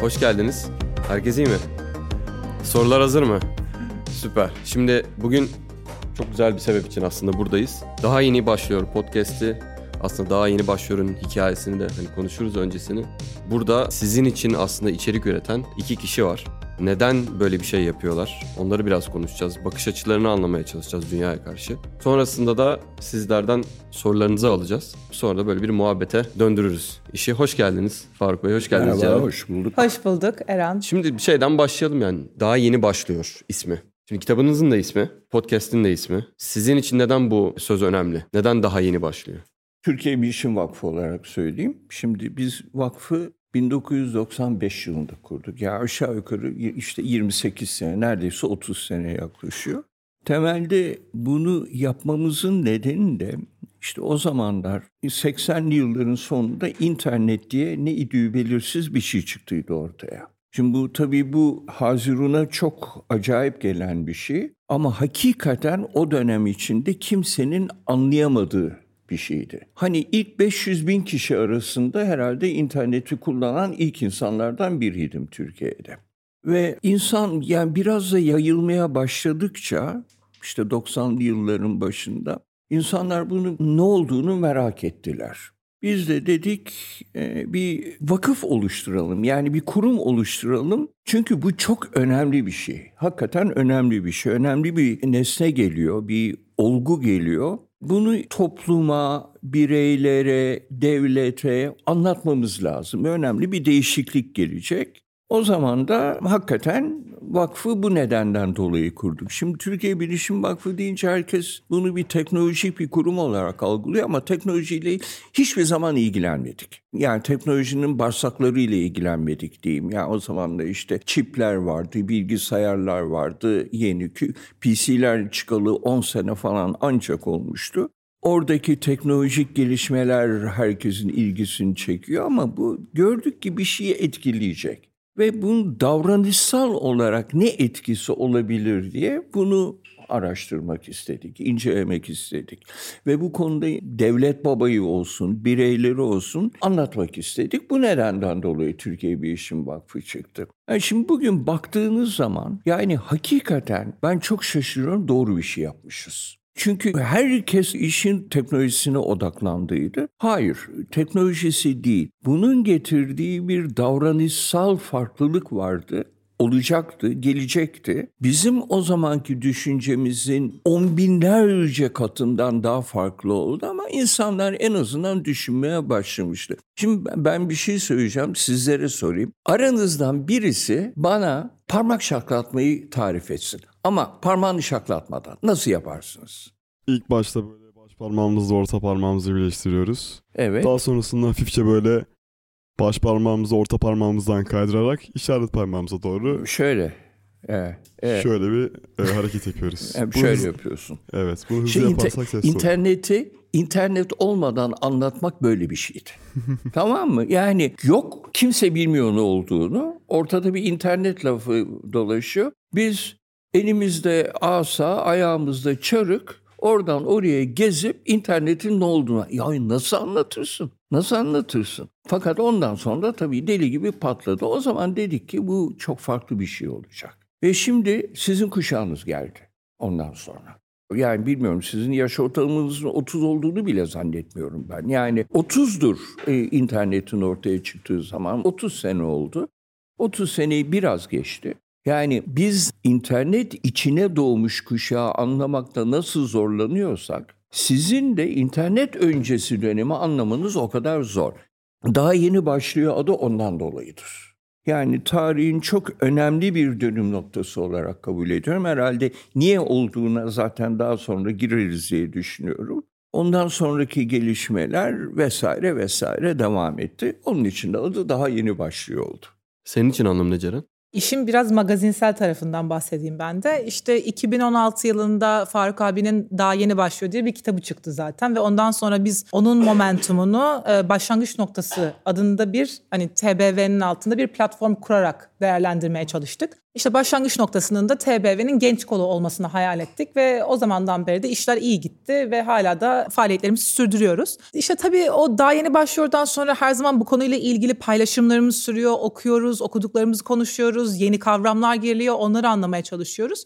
Hoş geldiniz. Herkes iyi mi? Sorular hazır mı? Süper. Şimdi bugün çok güzel bir sebep için aslında buradayız. Daha yeni başlıyor podcast'i. Aslında daha yeni başlıyor'un hikayesini de hani konuşuruz öncesini. Burada sizin için aslında içerik üreten iki kişi var. Neden böyle bir şey yapıyorlar? Onları biraz konuşacağız. Bakış açılarını anlamaya çalışacağız dünyaya karşı. Sonrasında da sizlerden sorularınızı alacağız. Sonra da böyle bir muhabbete döndürürüz. İşi hoş geldiniz Faruk Bey. Hoş geldiniz. Merhaba, canım. hoş bulduk. Hoş bulduk Eren. Şimdi bir şeyden başlayalım yani. Daha yeni başlıyor ismi. Şimdi kitabınızın da ismi, podcast'in de ismi. Sizin için neden bu söz önemli? Neden daha yeni başlıyor? Türkiye Bilişim Vakfı olarak söyleyeyim. Şimdi biz vakfı 1995 yılında kurduk. Ya aşağı yukarı işte 28 sene, neredeyse 30 sene yaklaşıyor. Temelde bunu yapmamızın nedeni de işte o zamanlar 80'li yılların sonunda internet diye ne idüğü belirsiz bir şey çıktıydı ortaya. Şimdi bu tabii bu Hazirun'a çok acayip gelen bir şey ama hakikaten o dönem içinde kimsenin anlayamadığı bir şeydi. Hani ilk 500 bin kişi arasında herhalde interneti kullanan ilk insanlardan biriydim Türkiye'de. Ve insan yani biraz da yayılmaya başladıkça işte 90'lı yılların başında insanlar bunun ne olduğunu merak ettiler. Biz de dedik e, bir vakıf oluşturalım yani bir kurum oluşturalım. Çünkü bu çok önemli bir şey. Hakikaten önemli bir şey. Önemli bir nesne geliyor, bir olgu geliyor. Bunu topluma, bireylere, devlete anlatmamız lazım. Önemli bir değişiklik gelecek. O zaman da hakikaten vakfı bu nedenden dolayı kurduk. Şimdi Türkiye Bilişim Vakfı deyince herkes bunu bir teknolojik bir kurum olarak algılıyor ama teknolojiyle hiçbir zaman ilgilenmedik. Yani teknolojinin bağırsaklarıyla ilgilenmedik diyeyim. Yani o zaman da işte çipler vardı, bilgisayarlar vardı, yeni PC'ler çıkalı 10 sene falan ancak olmuştu. Oradaki teknolojik gelişmeler herkesin ilgisini çekiyor ama bu gördük ki bir şeyi etkileyecek. Ve bunun davranışsal olarak ne etkisi olabilir diye bunu araştırmak istedik, incelemek istedik. Ve bu konuda devlet babayı olsun, bireyleri olsun anlatmak istedik. Bu nedenden dolayı Türkiye Bilişim Vakfı çıktı. Yani şimdi bugün baktığınız zaman yani hakikaten ben çok şaşırıyorum doğru bir şey yapmışız. Çünkü herkes işin teknolojisine odaklandıydı. Hayır, teknolojisi değil. Bunun getirdiği bir davranışsal farklılık vardı olacaktı, gelecekti. Bizim o zamanki düşüncemizin on binlerce katından daha farklı oldu ama insanlar en azından düşünmeye başlamıştı. Şimdi ben bir şey söyleyeceğim, sizlere sorayım. Aranızdan birisi bana parmak şaklatmayı tarif etsin. Ama parmağını şaklatmadan nasıl yaparsınız? İlk başta böyle baş parmağımızla orta parmağımızı birleştiriyoruz. Evet. Daha sonrasında hafifçe böyle baş parmağımızı orta parmağımızdan kaydırarak işaret parmağımıza doğru Şöyle. Evet. evet. şöyle bir e, hareket yapıyoruz. Evet, Bu şöyle hız- yapıyorsun. Evet, bunu hızlı Şey, yaparsak ses olur. interneti internet olmadan anlatmak böyle bir şeydi. tamam mı? Yani yok kimse bilmiyor ne olduğunu. Ortada bir internet lafı dolaşıyor. Biz elimizde asa, ayağımızda çarık oradan oraya gezip internetin ne olduğunu ya nasıl anlatırsın? Nasıl anlatırsın? Fakat ondan sonra tabii deli gibi patladı. O zaman dedik ki bu çok farklı bir şey olacak. Ve şimdi sizin kuşağınız geldi ondan sonra. Yani bilmiyorum sizin yaş ortalamanızın 30 olduğunu bile zannetmiyorum ben. Yani 30'dur e, internetin ortaya çıktığı zaman 30 sene oldu. 30 seneyi biraz geçti. Yani biz internet içine doğmuş kuşağı anlamakta nasıl zorlanıyorsak sizin de internet öncesi dönemi anlamanız o kadar zor. Daha yeni başlıyor adı ondan dolayıdır. Yani tarihin çok önemli bir dönüm noktası olarak kabul ediyorum. Herhalde niye olduğuna zaten daha sonra gireriz diye düşünüyorum. Ondan sonraki gelişmeler vesaire vesaire devam etti. Onun için de adı daha yeni başlıyor oldu. Senin için anlam ne Ceren? İşin biraz magazinsel tarafından bahsedeyim ben de. İşte 2016 yılında Faruk abinin daha yeni başlıyor diye bir kitabı çıktı zaten ve ondan sonra biz onun momentumunu e, başlangıç noktası adında bir hani TBV'nin altında bir platform kurarak değerlendirmeye çalıştık. İşte başlangıç noktasının da TBV'nin genç kolu olmasını hayal ettik ve o zamandan beri de işler iyi gitti ve hala da faaliyetlerimizi sürdürüyoruz. İşte tabii o daha yeni başlıyordan sonra her zaman bu konuyla ilgili paylaşımlarımız sürüyor, okuyoruz, okuduklarımızı konuşuyoruz, yeni kavramlar geliyor, onları anlamaya çalışıyoruz.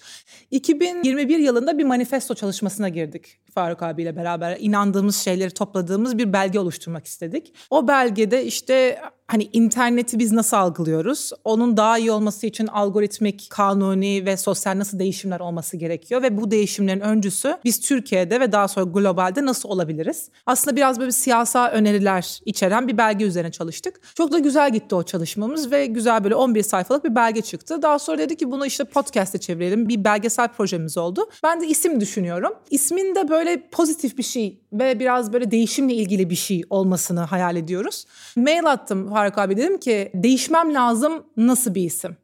2021 yılında bir manifesto çalışmasına girdik Faruk abiyle beraber. inandığımız şeyleri topladığımız bir belge oluşturmak istedik. O belgede işte hani interneti biz nasıl algılıyoruz? Onun daha iyi olması için algoritmik, kanuni ve sosyal nasıl değişimler olması gerekiyor ve bu değişimlerin öncüsü biz Türkiye'de ve daha sonra globalde nasıl olabiliriz? Aslında biraz böyle bir siyasal öneriler içeren bir belge üzerine çalıştık. Çok da güzel gitti o çalışmamız ve güzel böyle 11 sayfalık bir belge çıktı. Daha sonra dedi ki bunu işte podcast'e çevirelim. Bir belgesel projemiz oldu. Ben de isim düşünüyorum. İsmin de böyle pozitif bir şey ve biraz böyle değişimle ilgili bir şey olmasını hayal ediyoruz. Mail attım Faruk abi dedim ki değişmem lazım nasıl bir isim?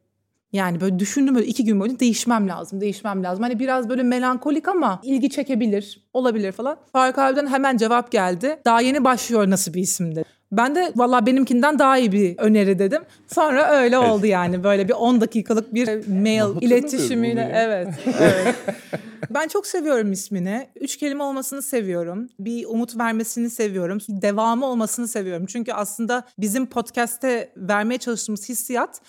Yani böyle düşündüm böyle iki gün boyunca değişmem lazım, değişmem lazım. Hani biraz böyle melankolik ama ilgi çekebilir, olabilir falan. Faruk abiden hemen cevap geldi. Daha yeni başlıyor nasıl bir isim dedi. Ben de valla benimkinden daha iyi bir öneri dedim. Sonra öyle oldu yani böyle bir 10 dakikalık bir mail iletişimiyle. Evet, evet. Ben çok seviyorum ismini. Üç kelime olmasını seviyorum. Bir umut vermesini seviyorum. Devamı olmasını seviyorum. Çünkü aslında bizim podcast'te vermeye çalıştığımız hissiyat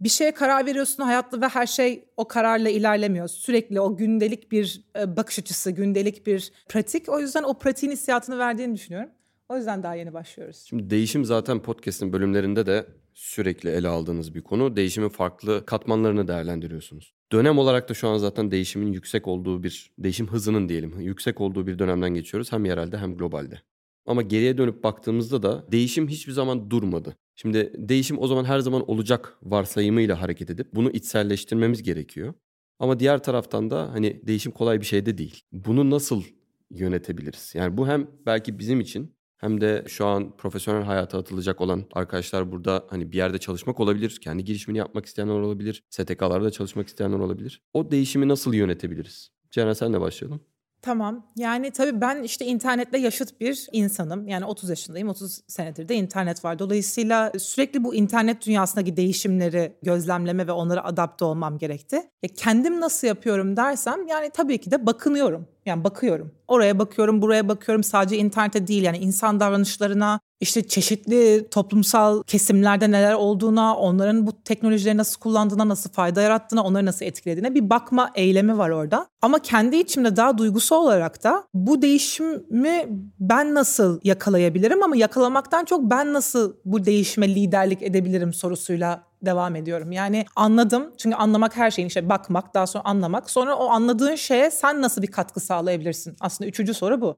bir şeye karar veriyorsun hayatlı ve her şey o kararla ilerlemiyor. Sürekli o gündelik bir e, bakış açısı, gündelik bir pratik. O yüzden o pratiğin hissiyatını verdiğini düşünüyorum. O yüzden daha yeni başlıyoruz. Şimdi değişim zaten podcast'in bölümlerinde de sürekli ele aldığınız bir konu. Değişimin farklı katmanlarını değerlendiriyorsunuz. Dönem olarak da şu an zaten değişimin yüksek olduğu bir, değişim hızının diyelim, yüksek olduğu bir dönemden geçiyoruz. Hem yerelde hem globalde. Ama geriye dönüp baktığımızda da değişim hiçbir zaman durmadı. Şimdi değişim o zaman her zaman olacak varsayımıyla hareket edip bunu içselleştirmemiz gerekiyor. Ama diğer taraftan da hani değişim kolay bir şey de değil. Bunu nasıl yönetebiliriz? Yani bu hem belki bizim için hem de şu an profesyonel hayata atılacak olan arkadaşlar burada hani bir yerde çalışmak olabilir. Kendi girişimini yapmak isteyenler olabilir. STK'larda çalışmak isteyenler olabilir. O değişimi nasıl yönetebiliriz? Ceren senle başlayalım. Tamam. Yani tabii ben işte internetle yaşıt bir insanım. Yani 30 yaşındayım. 30 senedir de internet var. Dolayısıyla sürekli bu internet dünyasındaki değişimleri gözlemleme ve onlara adapte olmam gerekti. Ya kendim nasıl yapıyorum dersem yani tabii ki de bakınıyorum. Yani bakıyorum. Oraya bakıyorum, buraya bakıyorum. Sadece internete değil yani insan davranışlarına, işte çeşitli toplumsal kesimlerde neler olduğuna, onların bu teknolojileri nasıl kullandığına, nasıl fayda yarattığına, onları nasıl etkilediğine bir bakma eylemi var orada. Ama kendi içimde daha duygusu olarak da bu değişimi ben nasıl yakalayabilirim ama yakalamaktan çok ben nasıl bu değişime liderlik edebilirim sorusuyla devam ediyorum. Yani anladım çünkü anlamak her şeyin işte bakmak daha sonra anlamak sonra o anladığın şeye sen nasıl bir katkı sağlayabilirsin? Aslında üçüncü soru bu.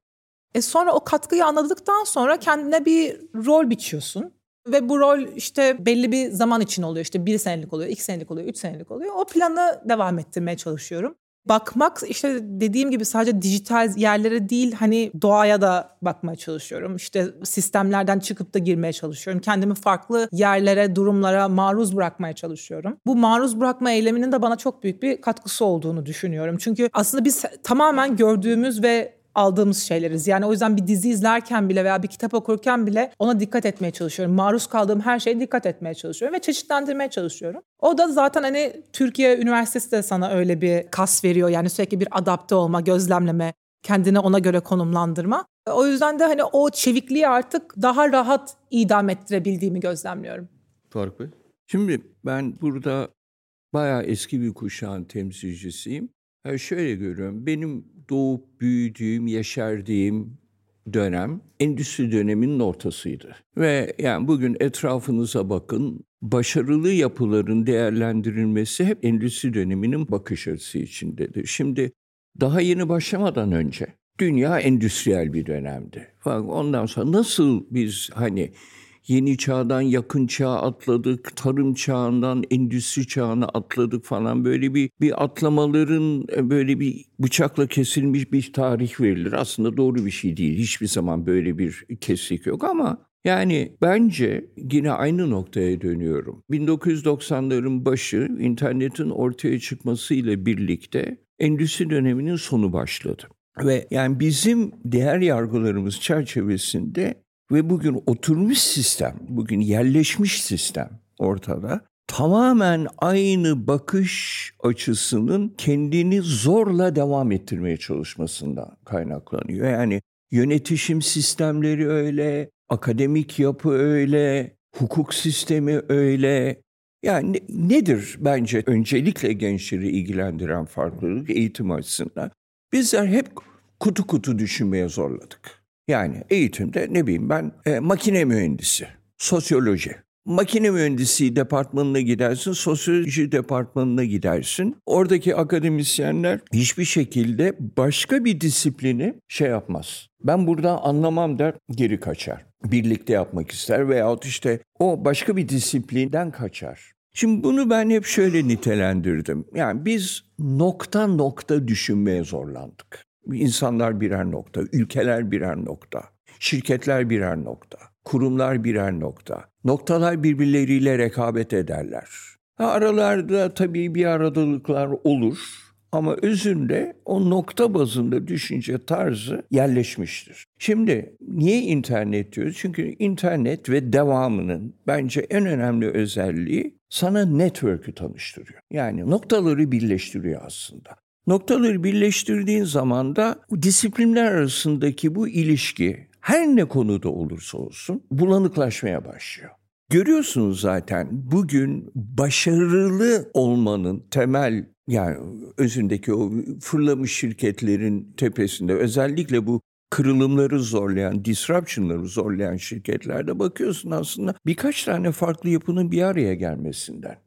E sonra o katkıyı anladıktan sonra kendine bir rol biçiyorsun. Ve bu rol işte belli bir zaman için oluyor. İşte bir senelik oluyor, iki senelik oluyor, üç senelik oluyor. O planı devam ettirmeye çalışıyorum bakmak işte dediğim gibi sadece dijital yerlere değil hani doğaya da bakmaya çalışıyorum. İşte sistemlerden çıkıp da girmeye çalışıyorum. Kendimi farklı yerlere, durumlara maruz bırakmaya çalışıyorum. Bu maruz bırakma eyleminin de bana çok büyük bir katkısı olduğunu düşünüyorum. Çünkü aslında biz tamamen gördüğümüz ve aldığımız şeyleriz. Yani o yüzden bir dizi izlerken bile veya bir kitap okurken bile ona dikkat etmeye çalışıyorum. Maruz kaldığım her şeye dikkat etmeye çalışıyorum ve çeşitlendirmeye çalışıyorum. O da zaten hani Türkiye Üniversitesi de sana öyle bir kas veriyor. Yani sürekli bir adapte olma, gözlemleme, kendini ona göre konumlandırma. O yüzden de hani o çevikliği artık daha rahat idam ettirebildiğimi gözlemliyorum. Tarık Bey? Şimdi ben burada bayağı eski bir kuşağın temsilcisiyim. Yani şöyle görüyorum. Benim doğup büyüdüğüm, yeşerdiğim dönem endüstri döneminin ortasıydı. Ve yani bugün etrafınıza bakın başarılı yapıların değerlendirilmesi hep endüstri döneminin bakış açısı içindedir. Şimdi daha yeni başlamadan önce dünya endüstriyel bir dönemdi. Ondan sonra nasıl biz hani yeni çağdan yakın çağa atladık, tarım çağından endüstri çağına atladık falan böyle bir bir atlamaların e, böyle bir bıçakla kesilmiş bir tarih verilir. Aslında doğru bir şey değil. Hiçbir zaman böyle bir kesik yok ama yani bence yine aynı noktaya dönüyorum. 1990'ların başı internetin ortaya çıkmasıyla birlikte endüstri döneminin sonu başladı. Ve yani bizim değer yargılarımız çerçevesinde ve bugün oturmuş sistem, bugün yerleşmiş sistem ortada. Tamamen aynı bakış açısının kendini zorla devam ettirmeye çalışmasından kaynaklanıyor. Yani yönetişim sistemleri öyle, akademik yapı öyle, hukuk sistemi öyle. Yani nedir bence öncelikle gençleri ilgilendiren farklılık eğitim açısından? Bizler hep kutu kutu düşünmeye zorladık. Yani eğitimde ne bileyim ben e, makine mühendisi, sosyoloji. Makine mühendisi departmanına gidersin, sosyoloji departmanına gidersin. Oradaki akademisyenler hiçbir şekilde başka bir disiplini şey yapmaz. Ben burada anlamam der, geri kaçar. Birlikte yapmak ister veyahut işte o başka bir disiplinden kaçar. Şimdi bunu ben hep şöyle nitelendirdim. Yani biz nokta nokta düşünmeye zorlandık. İnsanlar birer nokta, ülkeler birer nokta, şirketler birer nokta, kurumlar birer nokta. Noktalar birbirleriyle rekabet ederler. Aralarda tabii bir aradalıklar olur ama özünde o nokta bazında düşünce tarzı yerleşmiştir. Şimdi niye internet diyoruz? Çünkü internet ve devamının bence en önemli özelliği sana network'ü tanıştırıyor. Yani noktaları birleştiriyor aslında. Noktaları birleştirdiğin zaman da disiplinler arasındaki bu ilişki her ne konuda olursa olsun bulanıklaşmaya başlıyor. Görüyorsunuz zaten bugün başarılı olmanın temel yani özündeki o fırlamış şirketlerin tepesinde özellikle bu kırılımları zorlayan, disruption'ları zorlayan şirketlerde bakıyorsun aslında birkaç tane farklı yapının bir araya gelmesinden.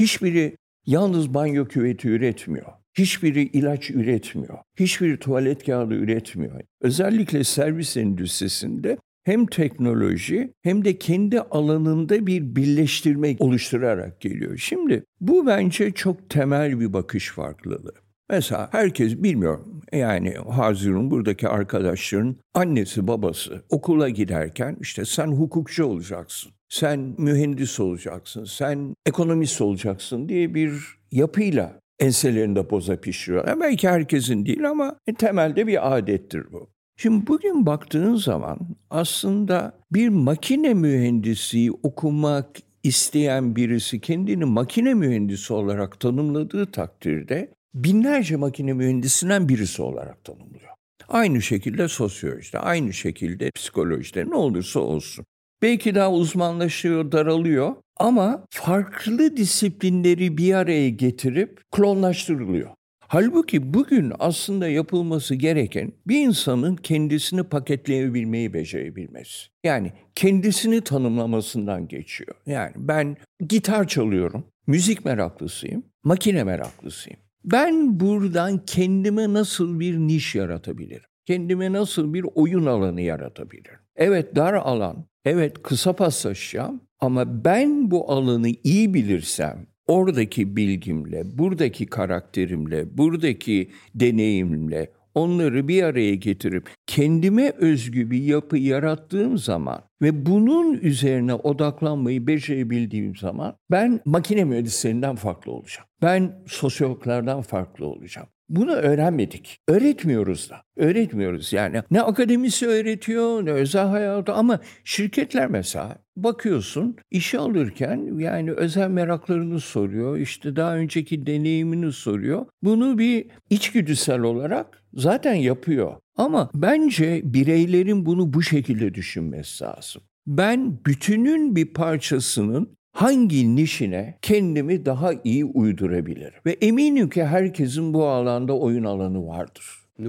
Hiçbiri yalnız banyo küveti üretmiyor. Hiçbiri ilaç üretmiyor. Hiçbiri tuvalet kağıdı üretmiyor. Özellikle servis endüstrisinde hem teknoloji hem de kendi alanında bir birleştirme oluşturarak geliyor. Şimdi bu bence çok temel bir bakış farklılığı. Mesela herkes bilmiyorum yani Hazirun buradaki arkadaşların annesi babası okula giderken işte sen hukukçu olacaksın, sen mühendis olacaksın, sen ekonomist olacaksın diye bir yapıyla enselerinde boza pişiriyor. belki herkesin değil ama temelde bir adettir bu. Şimdi bugün baktığın zaman aslında bir makine mühendisi okumak isteyen birisi kendini makine mühendisi olarak tanımladığı takdirde binlerce makine mühendisinden birisi olarak tanımlıyor. Aynı şekilde sosyolojide, aynı şekilde psikolojide ne olursa olsun. Belki daha uzmanlaşıyor, daralıyor ama farklı disiplinleri bir araya getirip klonlaştırılıyor. Halbuki bugün aslında yapılması gereken bir insanın kendisini paketleyebilmeyi becerebilmesi. Yani kendisini tanımlamasından geçiyor. Yani ben gitar çalıyorum, müzik meraklısıyım, makine meraklısıyım. Ben buradan kendime nasıl bir niş yaratabilirim? Kendime nasıl bir oyun alanı yaratabilirim? Evet dar alan, evet kısa paslaşacağım ama ben bu alanı iyi bilirsem, oradaki bilgimle, buradaki karakterimle, buradaki deneyimle onları bir araya getirip kendime özgü bir yapı yarattığım zaman ve bunun üzerine odaklanmayı becerebildiğim zaman ben makine mühendislerinden farklı olacağım. Ben sosyologlardan farklı olacağım. Bunu öğrenmedik. Öğretmiyoruz da. Öğretmiyoruz yani. Ne akademisi öğretiyor ne özel hayatı ama şirketler mesela bakıyorsun işe alırken yani özel meraklarını soruyor. işte daha önceki deneyimini soruyor. Bunu bir içgüdüsel olarak zaten yapıyor. Ama bence bireylerin bunu bu şekilde düşünmesi lazım. Ben bütünün bir parçasının hangi nişine kendimi daha iyi uydurabilirim? Ve eminim ki herkesin bu alanda oyun alanı vardır.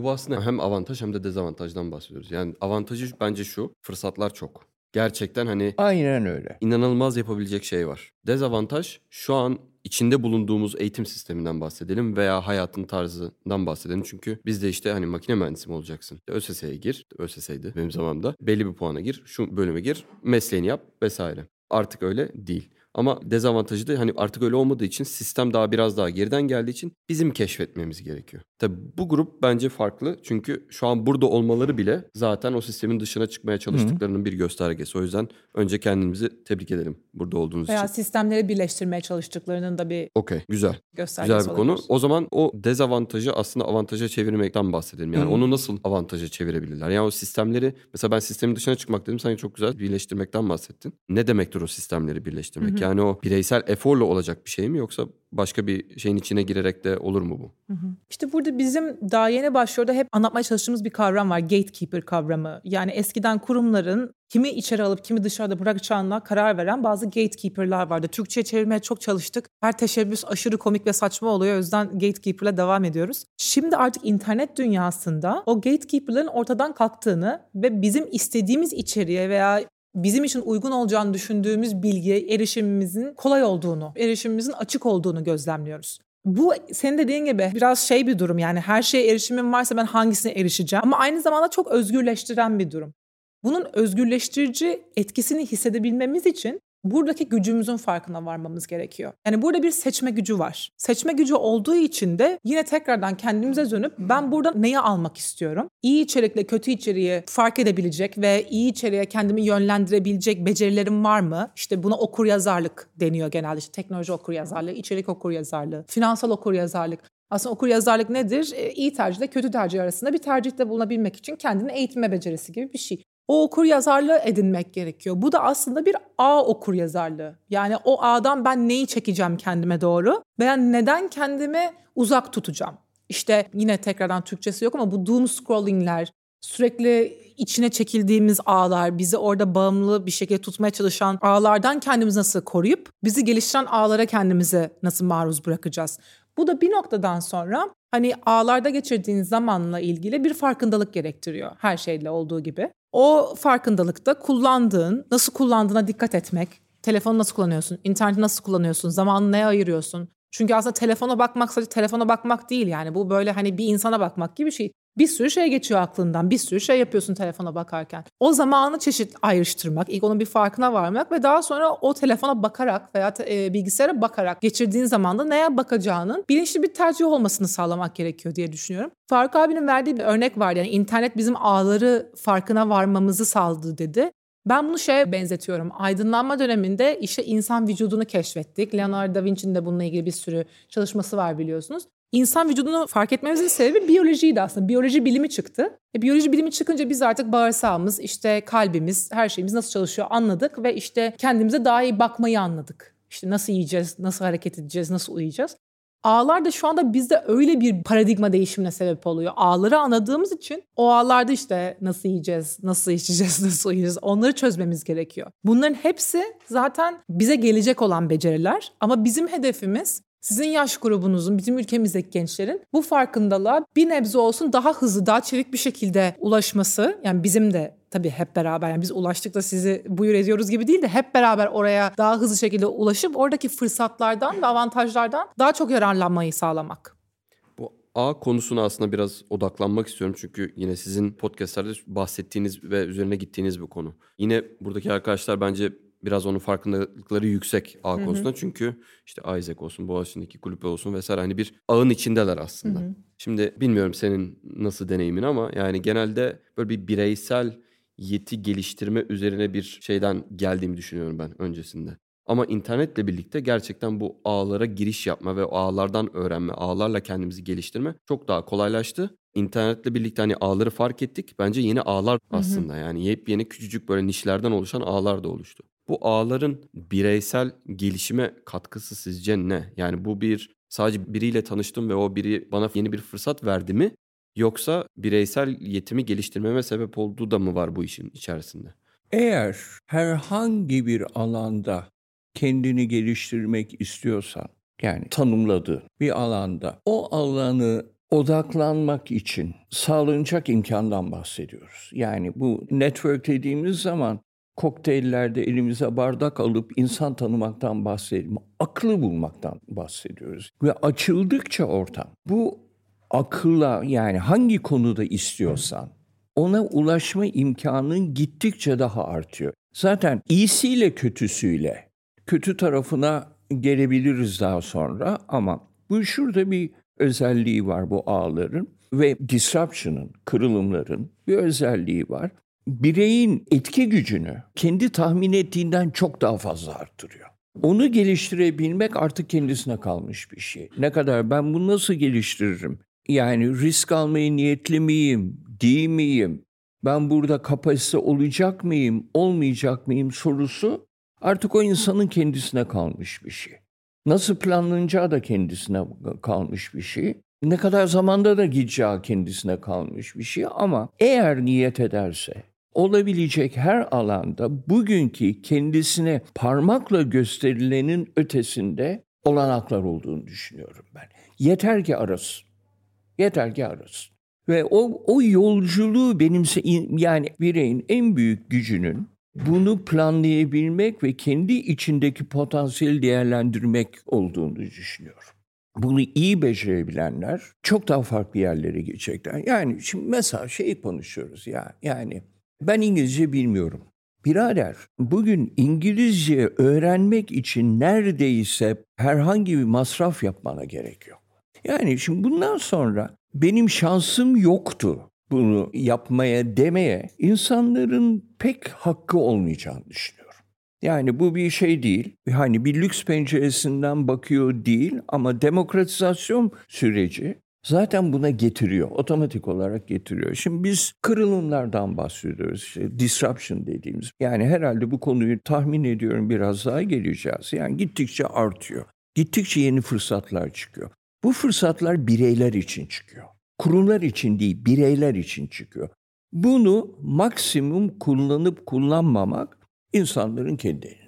Aslında hem avantaj hem de dezavantajdan bahsediyoruz. Yani avantajı bence şu, fırsatlar çok. Gerçekten hani Aynen öyle. inanılmaz yapabilecek şey var. Dezavantaj şu an içinde bulunduğumuz eğitim sisteminden bahsedelim veya hayatın tarzından bahsedelim. Çünkü biz de işte hani makine mühendisi mi olacaksın? ÖSS'ye gir, ÖSS'ydi benim zamanımda. Belli bir puana gir, şu bölüme gir, mesleğini yap vesaire. Artık öyle değil. Ama dezavantajı da hani artık öyle olmadığı için sistem daha biraz daha geriden geldiği için bizim keşfetmemiz gerekiyor. Tabi bu grup bence farklı çünkü şu an burada olmaları bile zaten o sistemin dışına çıkmaya çalıştıklarının bir göstergesi. O yüzden önce kendimizi tebrik edelim burada olduğunuz Veya için. sistemleri birleştirmeye çalıştıklarının da bir Okey güzel. göstergesi Güzel bir konu. olabilir. O zaman o dezavantajı aslında avantaja çevirmekten bahsedelim. Yani Hı. onu nasıl avantaja çevirebilirler? Yani o sistemleri mesela ben sistemin dışına çıkmak dedim. Sen çok güzel birleştirmekten bahsettin. Ne demektir o sistemleri birleştirmek? Hı hı. Yani o bireysel eforla olacak bir şey mi yoksa başka bir şeyin içine girerek de olur mu bu? Hı hı. İşte burada bizim daha yeni başlarda hep anlatmaya çalıştığımız bir kavram var. Gatekeeper kavramı. Yani eskiden kurumların kimi içeri alıp kimi dışarıda bırakacağına karar veren bazı gatekeeper'lar vardı. Türkçe'ye çevirmeye çok çalıştık. Her teşebbüs aşırı komik ve saçma oluyor. O yüzden gatekeeper'la devam ediyoruz. Şimdi artık internet dünyasında o gatekeeper'ların ortadan kalktığını ve bizim istediğimiz içeriğe veya bizim için uygun olacağını düşündüğümüz bilgiye erişimimizin kolay olduğunu, erişimimizin açık olduğunu gözlemliyoruz. Bu senin dediğin gibi biraz şey bir durum yani her şeye erişimim varsa ben hangisine erişeceğim ama aynı zamanda çok özgürleştiren bir durum. Bunun özgürleştirici etkisini hissedebilmemiz için buradaki gücümüzün farkına varmamız gerekiyor. Yani burada bir seçme gücü var. Seçme gücü olduğu için de yine tekrardan kendimize dönüp ben burada neyi almak istiyorum? İyi içerikle kötü içeriği fark edebilecek ve iyi içeriğe kendimi yönlendirebilecek becerilerim var mı? İşte buna okur yazarlık deniyor genelde. İşte teknoloji okur yazarlığı, içerik okur yazarlığı, finansal okur yazarlık. Aslında okur yazarlık nedir? E, iyi tercihle kötü tercih arasında bir tercihte bulunabilmek için kendini eğitme becerisi gibi bir şey. O okur yazarlığı edinmek gerekiyor. Bu da aslında bir ağ okur yazarlığı. Yani o ağdan ben neyi çekeceğim kendime doğru veya neden kendimi uzak tutacağım? İşte yine tekrardan Türkçesi yok ama bu doom scrollingler, sürekli içine çekildiğimiz ağlar, bizi orada bağımlı bir şekilde tutmaya çalışan ağlardan kendimizi nasıl koruyup bizi geliştiren ağlara kendimizi nasıl maruz bırakacağız? Bu da bir noktadan sonra hani ağlarda geçirdiğin zamanla ilgili bir farkındalık gerektiriyor her şeyle olduğu gibi. O farkındalıkta kullandığın, nasıl kullandığına dikkat etmek, telefonu nasıl kullanıyorsun, interneti nasıl kullanıyorsun, zamanını neye ayırıyorsun? Çünkü aslında telefona bakmak sadece telefona bakmak değil yani bu böyle hani bir insana bakmak gibi bir şey. Bir sürü şey geçiyor aklından. Bir sürü şey yapıyorsun telefona bakarken. O zamanı çeşit ayrıştırmak, ilk onun bir farkına varmak ve daha sonra o telefona bakarak veya e, bilgisayara bakarak geçirdiğin zamanda neye bakacağının bilinçli bir tercih olmasını sağlamak gerekiyor diye düşünüyorum. Faruk abinin verdiği bir örnek var. Yani internet bizim ağları farkına varmamızı sağladı dedi. Ben bunu şeye benzetiyorum. Aydınlanma döneminde işte insan vücudunu keşfettik. Leonardo da Vinci'nin de bununla ilgili bir sürü çalışması var biliyorsunuz. İnsan vücudunu fark etmemizin sebebi biyolojiydi aslında. Biyoloji bilimi çıktı. E, biyoloji bilimi çıkınca biz artık bağırsağımız, işte kalbimiz, her şeyimiz nasıl çalışıyor anladık ve işte kendimize daha iyi bakmayı anladık. İşte nasıl yiyeceğiz, nasıl hareket edeceğiz, nasıl uyuyacağız. Ağlar da şu anda bizde öyle bir paradigma değişimine sebep oluyor. Ağları anladığımız için o ağlarda işte nasıl yiyeceğiz, nasıl içeceğiz, nasıl uyuyacağız onları çözmemiz gerekiyor. Bunların hepsi zaten bize gelecek olan beceriler ama bizim hedefimiz sizin yaş grubunuzun, bizim ülkemizdeki gençlerin bu farkındalığa bir nebze olsun daha hızlı, daha çevik bir şekilde ulaşması. Yani bizim de tabii hep beraber yani biz ulaştık da sizi buyur ediyoruz gibi değil de hep beraber oraya daha hızlı şekilde ulaşıp oradaki fırsatlardan ve avantajlardan daha çok yararlanmayı sağlamak. Bu ağ konusuna aslında biraz odaklanmak istiyorum. Çünkü yine sizin podcastlerde bahsettiğiniz ve üzerine gittiğiniz bir konu. Yine buradaki arkadaşlar bence biraz onun farkındalıkları yüksek ağ Hı hı. konusunda. Çünkü işte Isaac olsun, Boğaziçi'ndeki kulübe olsun vesaire hani bir ağın içindeler aslında. Hı hı. Şimdi bilmiyorum senin nasıl deneyimin ama yani genelde böyle bir bireysel yeti geliştirme üzerine bir şeyden geldiğimi düşünüyorum ben öncesinde. Ama internetle birlikte gerçekten bu ağlara giriş yapma ve ağlardan öğrenme, ağlarla kendimizi geliştirme çok daha kolaylaştı. İnternetle birlikte hani ağları fark ettik. Bence yeni ağlar hı. aslında yani yepyeni küçücük böyle nişlerden oluşan ağlar da oluştu. Bu ağların bireysel gelişime katkısı sizce ne? Yani bu bir sadece biriyle tanıştım ve o biri bana yeni bir fırsat verdi mi? Yoksa bireysel yetimi geliştirmeme sebep olduğu da mı var bu işin içerisinde? Eğer herhangi bir alanda kendini geliştirmek istiyorsan, yani tanımladığı bir alanda o alanı odaklanmak için sağlanacak imkandan bahsediyoruz. Yani bu network dediğimiz zaman kokteyllerde elimize bardak alıp insan tanımaktan bahsediyoruz. Aklı bulmaktan bahsediyoruz. Ve açıldıkça ortam bu akılla yani hangi konuda istiyorsan ona ulaşma imkanın gittikçe daha artıyor. Zaten iyisiyle kötüsüyle kötü tarafına gelebiliriz daha sonra ama bu şurada bir özelliği var bu ağların ve disruption'ın, kırılımların bir özelliği var. Bireyin etki gücünü kendi tahmin ettiğinden çok daha fazla arttırıyor. Onu geliştirebilmek artık kendisine kalmış bir şey. Ne kadar ben bunu nasıl geliştiririm? Yani risk almayı niyetli miyim, değil miyim? Ben burada kapasite olacak mıyım, olmayacak mıyım sorusu artık o insanın kendisine kalmış bir şey. Nasıl planlanacağı da kendisine kalmış bir şey. Ne kadar zamanda da gideceği kendisine kalmış bir şey ama eğer niyet ederse olabilecek her alanda bugünkü kendisine parmakla gösterilenin ötesinde olanaklar olduğunu düşünüyorum ben. Yeter ki arasın. Yeter ki arasın. Ve o, o yolculuğu benimse yani bireyin en büyük gücünün bunu planlayabilmek ve kendi içindeki potansiyeli değerlendirmek olduğunu düşünüyorum. Bunu iyi becerebilenler çok daha farklı yerlere geçecekler. Yani şimdi mesela şey konuşuyoruz ya yani ben İngilizce bilmiyorum. Birader bugün İngilizce öğrenmek için neredeyse herhangi bir masraf yapmana gerek yok. Yani şimdi bundan sonra benim şansım yoktu bunu yapmaya demeye insanların pek hakkı olmayacağını düşünüyorum. Yani bu bir şey değil. Hani bir lüks penceresinden bakıyor değil ama demokratizasyon süreci zaten buna getiriyor. Otomatik olarak getiriyor. Şimdi biz kırılımlardan bahsediyoruz. İşte disruption dediğimiz. Yani herhalde bu konuyu tahmin ediyorum biraz daha geleceğiz. Yani gittikçe artıyor. Gittikçe yeni fırsatlar çıkıyor. Bu fırsatlar bireyler için çıkıyor kurumlar için değil bireyler için çıkıyor. Bunu maksimum kullanıp kullanmamak insanların kendi.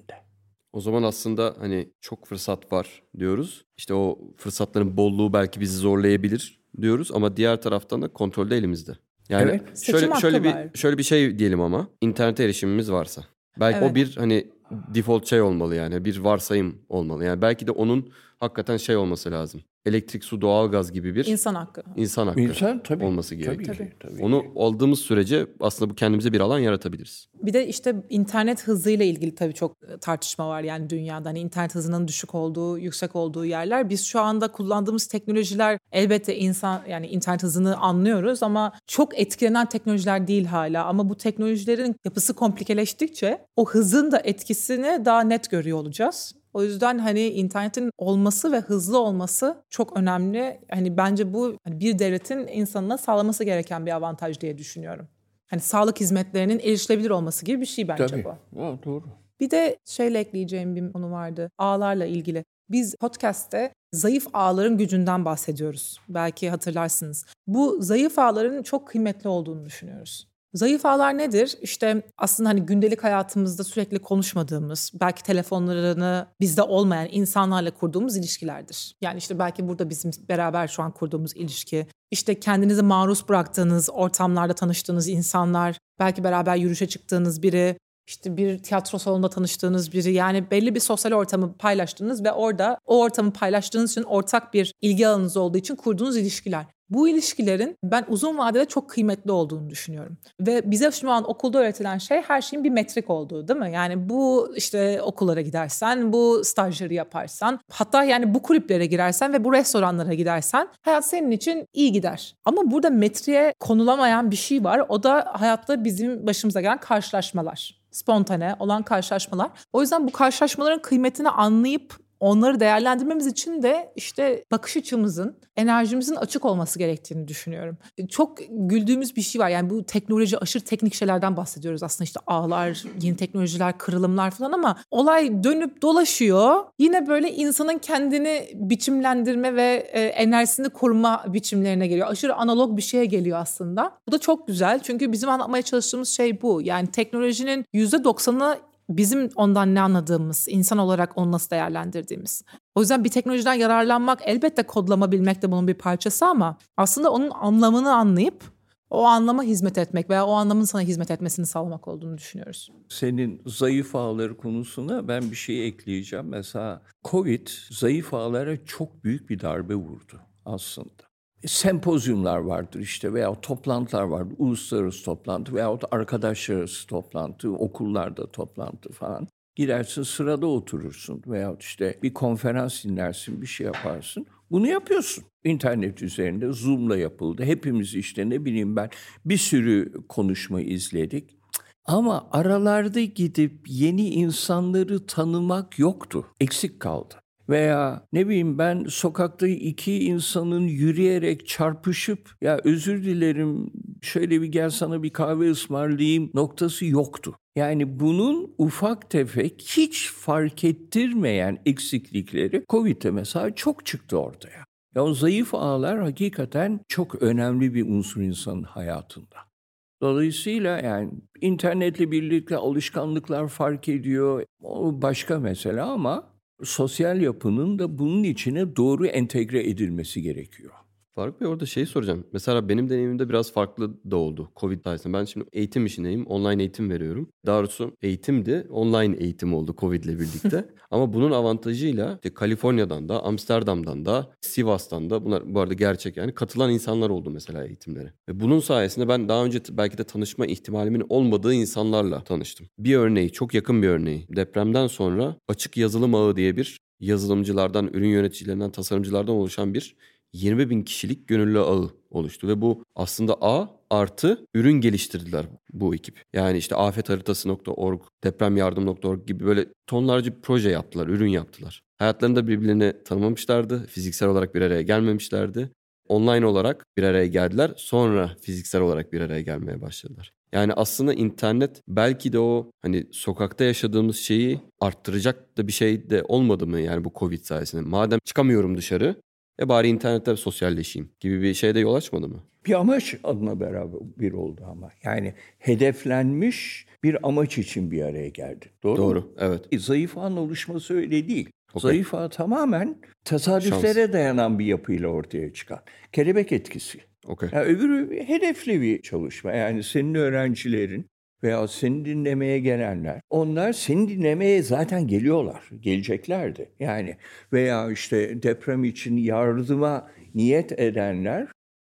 O zaman aslında hani çok fırsat var diyoruz. İşte o fırsatların bolluğu belki bizi zorlayabilir diyoruz ama diğer taraftan da kontrol de elimizde. Yani Evet. şöyle Seçim şöyle bir var. şöyle bir şey diyelim ama internete erişimimiz varsa. Belki Evet. o bir hani default şey olmalı yani bir varsayım olmalı. Yani belki de onun hakikaten şey olması lazım. Elektrik, su, doğalgaz gibi bir İnsan hakkı. insan hakkı İnsan tabii. olması tabii gerekiyor. ki, tabii Onu aldığımız sürece aslında bu kendimize bir alan yaratabiliriz. Bir de işte internet hızıyla ilgili tabii çok e, tartışma var yani dünyada. Hani internet hızının düşük olduğu, yüksek olduğu yerler. Biz şu anda kullandığımız teknolojiler elbette insan yani internet hızını anlıyoruz ama çok etkilenen teknolojiler değil hala. Ama bu teknolojilerin yapısı komplikeleştikçe o hızın da etkisini daha net görüyor olacağız. O yüzden hani internetin olması ve hızlı olması çok önemli. Hani bence bu hani bir devletin insanına sağlaması gereken bir avantaj diye düşünüyorum. Hani sağlık hizmetlerinin erişilebilir olması gibi bir şey bence Tabii. bu. Ha, doğru. Bir de şeyle ekleyeceğim bir konu vardı. Ağlarla ilgili. Biz podcast'te zayıf ağların gücünden bahsediyoruz. Belki hatırlarsınız. Bu zayıf ağların çok kıymetli olduğunu düşünüyoruz. Zayıf ağlar nedir? İşte aslında hani gündelik hayatımızda sürekli konuşmadığımız, belki telefonlarını bizde olmayan insanlarla kurduğumuz ilişkilerdir. Yani işte belki burada bizim beraber şu an kurduğumuz ilişki, işte kendinizi maruz bıraktığınız ortamlarda tanıştığınız insanlar, belki beraber yürüyüşe çıktığınız biri, işte bir tiyatro salonunda tanıştığınız biri yani belli bir sosyal ortamı paylaştığınız ve orada o ortamı paylaştığınız için ortak bir ilgi alanınız olduğu için kurduğunuz ilişkiler. Bu ilişkilerin ben uzun vadede çok kıymetli olduğunu düşünüyorum. Ve bize şu an okulda öğretilen şey her şeyin bir metrik olduğu değil mi? Yani bu işte okullara gidersen, bu stajları yaparsan, hatta yani bu kulüplere girersen ve bu restoranlara gidersen hayat senin için iyi gider. Ama burada metriğe konulamayan bir şey var. O da hayatta bizim başımıza gelen karşılaşmalar spontane olan karşılaşmalar. O yüzden bu karşılaşmaların kıymetini anlayıp onları değerlendirmemiz için de işte bakış açımızın, enerjimizin açık olması gerektiğini düşünüyorum. Çok güldüğümüz bir şey var. Yani bu teknoloji aşırı teknik şeylerden bahsediyoruz aslında işte ağlar, yeni teknolojiler, kırılımlar falan ama olay dönüp dolaşıyor. Yine böyle insanın kendini biçimlendirme ve e, enerjisini koruma biçimlerine geliyor. Aşırı analog bir şeye geliyor aslında. Bu da çok güzel çünkü bizim anlatmaya çalıştığımız şey bu. Yani teknolojinin %90'ı bizim ondan ne anladığımız, insan olarak onu nasıl değerlendirdiğimiz. O yüzden bir teknolojiden yararlanmak elbette kodlama bilmek de bunun bir parçası ama aslında onun anlamını anlayıp o anlama hizmet etmek veya o anlamın sana hizmet etmesini sağlamak olduğunu düşünüyoruz. Senin zayıf ağları konusuna ben bir şey ekleyeceğim. Mesela Covid zayıf ağlara çok büyük bir darbe vurdu aslında. Sempozyumlar vardır işte veya toplantılar vardır. Uluslararası toplantı veyahut arkadaşlar arası toplantı, okullarda toplantı falan. Gidersin sırada oturursun veyahut işte bir konferans dinlersin, bir şey yaparsın. Bunu yapıyorsun. İnternet üzerinde Zoom'la yapıldı. Hepimiz işte ne bileyim ben bir sürü konuşma izledik. Ama aralarda gidip yeni insanları tanımak yoktu. Eksik kaldı. Veya ne bileyim ben sokakta iki insanın yürüyerek çarpışıp ya özür dilerim şöyle bir gel sana bir kahve ısmarlayayım noktası yoktu. Yani bunun ufak tefek hiç fark ettirmeyen eksiklikleri Covid'de mesela çok çıktı ortaya. Ya o zayıf ağlar hakikaten çok önemli bir unsur insanın hayatında. Dolayısıyla yani internetle birlikte alışkanlıklar fark ediyor. O başka mesele ama sosyal yapının da bunun içine doğru entegre edilmesi gerekiyor. Faruk Bey orada şey soracağım. Mesela benim deneyimimde biraz farklı da oldu Covid sayesinde. Ben şimdi eğitim işindeyim. Online eğitim veriyorum. Daha doğrusu eğitimdi. Online eğitim oldu Covid ile birlikte. Ama bunun avantajıyla işte Kaliforniya'dan da, Amsterdam'dan da, Sivas'tan da bunlar bu arada gerçek yani katılan insanlar oldu mesela eğitimlere. Ve bunun sayesinde ben daha önce belki de tanışma ihtimalimin olmadığı insanlarla tanıştım. Bir örneği, çok yakın bir örneği. Depremden sonra açık yazılım ağı diye bir yazılımcılardan, ürün yöneticilerinden, tasarımcılardan oluşan bir 20 bin kişilik gönüllü ağı oluştu ve bu aslında A artı ürün geliştirdiler bu ekip. Yani işte afetharitası.org, depremyardım.org gibi böyle tonlarca proje yaptılar, ürün yaptılar. Hayatlarında birbirlerini tanımamışlardı, fiziksel olarak bir araya gelmemişlerdi. Online olarak bir araya geldiler, sonra fiziksel olarak bir araya gelmeye başladılar. Yani aslında internet belki de o hani sokakta yaşadığımız şeyi arttıracak da bir şey de olmadı mı yani bu Covid sayesinde? Madem çıkamıyorum dışarı e bari internette sosyalleşeyim gibi bir şeyde yol açmadı mı? Bir amaç adına beraber bir oldu ama. Yani hedeflenmiş bir amaç için bir araya geldi. Doğru Doğru, mu? evet. E, Zayıf ağın oluşması öyle değil. Okey. Zayıf ağ tamamen tesadüflere dayanan bir yapıyla ortaya çıkan. Kelebek etkisi. Okey. Ya öbürü hedefli bir çalışma. Yani senin öğrencilerin veya seni dinlemeye gelenler, onlar seni dinlemeye zaten geliyorlar, geleceklerdi. Yani veya işte deprem için yardıma niyet edenler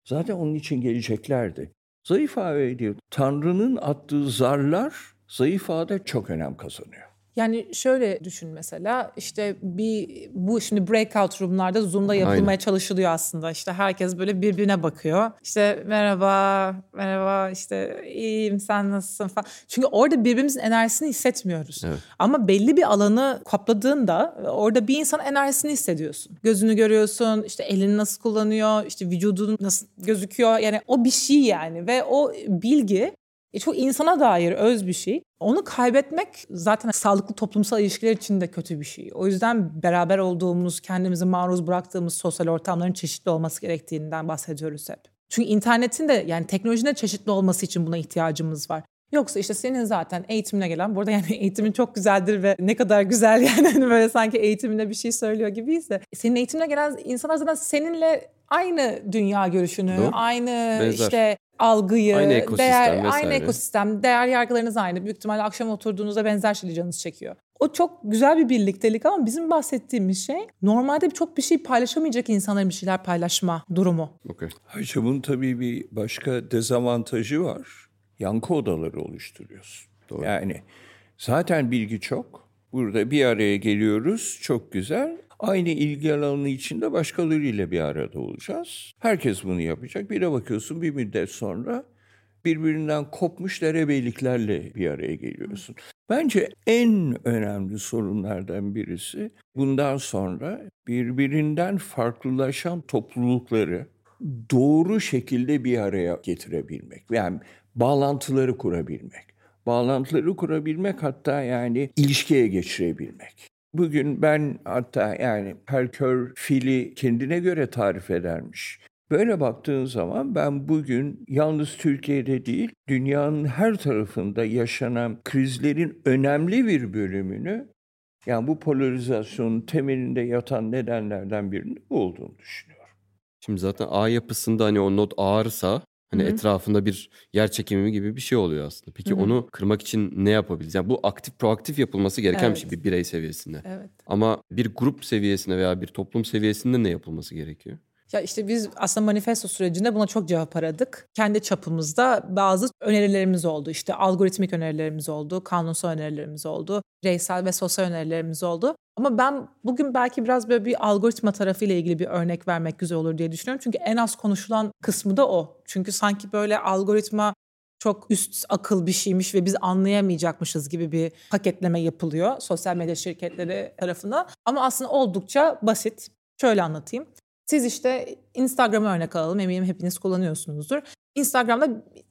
zaten onun için geleceklerdi. Zayıf ağ öyle değil. Tanrı'nın attığı zarlar zayıf ağda çok önem kazanıyor. Yani şöyle düşün mesela işte bir bu şimdi breakout room'larda Zoom'da yapılmaya Aynen. çalışılıyor aslında. İşte herkes böyle birbirine bakıyor. İşte merhaba, merhaba işte iyiyim sen nasılsın falan. Çünkü orada birbirimizin enerjisini hissetmiyoruz. Evet. Ama belli bir alanı kapladığında orada bir insan enerjisini hissediyorsun. Gözünü görüyorsun, işte elini nasıl kullanıyor, işte vücudun nasıl gözüküyor. Yani o bir şey yani ve o bilgi e, çok insana dair öz bir şey. Onu kaybetmek zaten sağlıklı toplumsal ilişkiler için de kötü bir şey. O yüzden beraber olduğumuz, kendimizi maruz bıraktığımız sosyal ortamların çeşitli olması gerektiğinden bahsediyoruz hep. Çünkü internetin de yani teknolojinin de çeşitli olması için buna ihtiyacımız var. Yoksa işte senin zaten eğitimine gelen, burada yani eğitimin çok güzeldir ve ne kadar güzel yani hani böyle sanki eğitimine bir şey söylüyor gibiyiz de. Senin eğitimine gelen insanlar zaten seninle aynı dünya görüşünü, Doğru. aynı Benzer. işte algıyı, Aynı ekosistem değer, vesaire. aynı ekosistem, değer yargılarınız aynı. Büyük ihtimalle akşam oturduğunuzda benzer şeyleri canınız çekiyor. O çok güzel bir birliktelik ama bizim bahsettiğimiz şey normalde çok bir şey paylaşamayacak insanların bir şeyler paylaşma durumu. Okey. Ayrıca bunun tabii bir başka dezavantajı var. Yankı odaları oluşturuyorsun. Doğru. Yani zaten bilgi çok. Burada bir araya geliyoruz. Çok güzel. Aynı ilgi alanı içinde başkalarıyla bir arada olacağız. Herkes bunu yapacak. Bir de bakıyorsun bir müddet sonra birbirinden kopmuş derebeyliklerle bir araya geliyorsun. Bence en önemli sorunlardan birisi bundan sonra birbirinden farklılaşan toplulukları doğru şekilde bir araya getirebilmek. Yani bağlantıları kurabilmek. Bağlantıları kurabilmek hatta yani ilişkiye geçirebilmek. Bugün ben hatta yani her kör fili kendine göre tarif edermiş. Böyle baktığın zaman ben bugün yalnız Türkiye'de değil, dünyanın her tarafında yaşanan krizlerin önemli bir bölümünü yani bu polarizasyonun temelinde yatan nedenlerden birinin olduğunu düşünüyorum. Şimdi zaten ağ yapısında hani o not ağırsa hani Hı hı. etrafında bir yer çekimi gibi bir şey oluyor aslında. Peki Hı hı. onu kırmak için ne yapabiliriz? Yani bu aktif proaktif yapılması gereken bir şey Evet. bir birey seviyesinde. Evet. Ama bir grup seviyesinde veya bir toplum seviyesinde ne yapılması gerekiyor? Ya işte biz aslında manifesto sürecinde buna çok cevap aradık. Kendi çapımızda bazı önerilerimiz oldu. İşte algoritmik önerilerimiz oldu, kanunsal önerilerimiz oldu, bireysel ve sosyal önerilerimiz oldu. Ama ben bugün belki biraz böyle bir algoritma tarafıyla ilgili bir örnek vermek güzel olur diye düşünüyorum. Çünkü en az konuşulan kısmı da o. Çünkü sanki böyle algoritma çok üst akıl bir şeymiş ve biz anlayamayacakmışız gibi bir paketleme yapılıyor sosyal medya şirketleri tarafından. Ama aslında oldukça basit. Şöyle anlatayım. Siz işte Instagram'ı örnek alalım. Eminim hepiniz kullanıyorsunuzdur. Instagram'da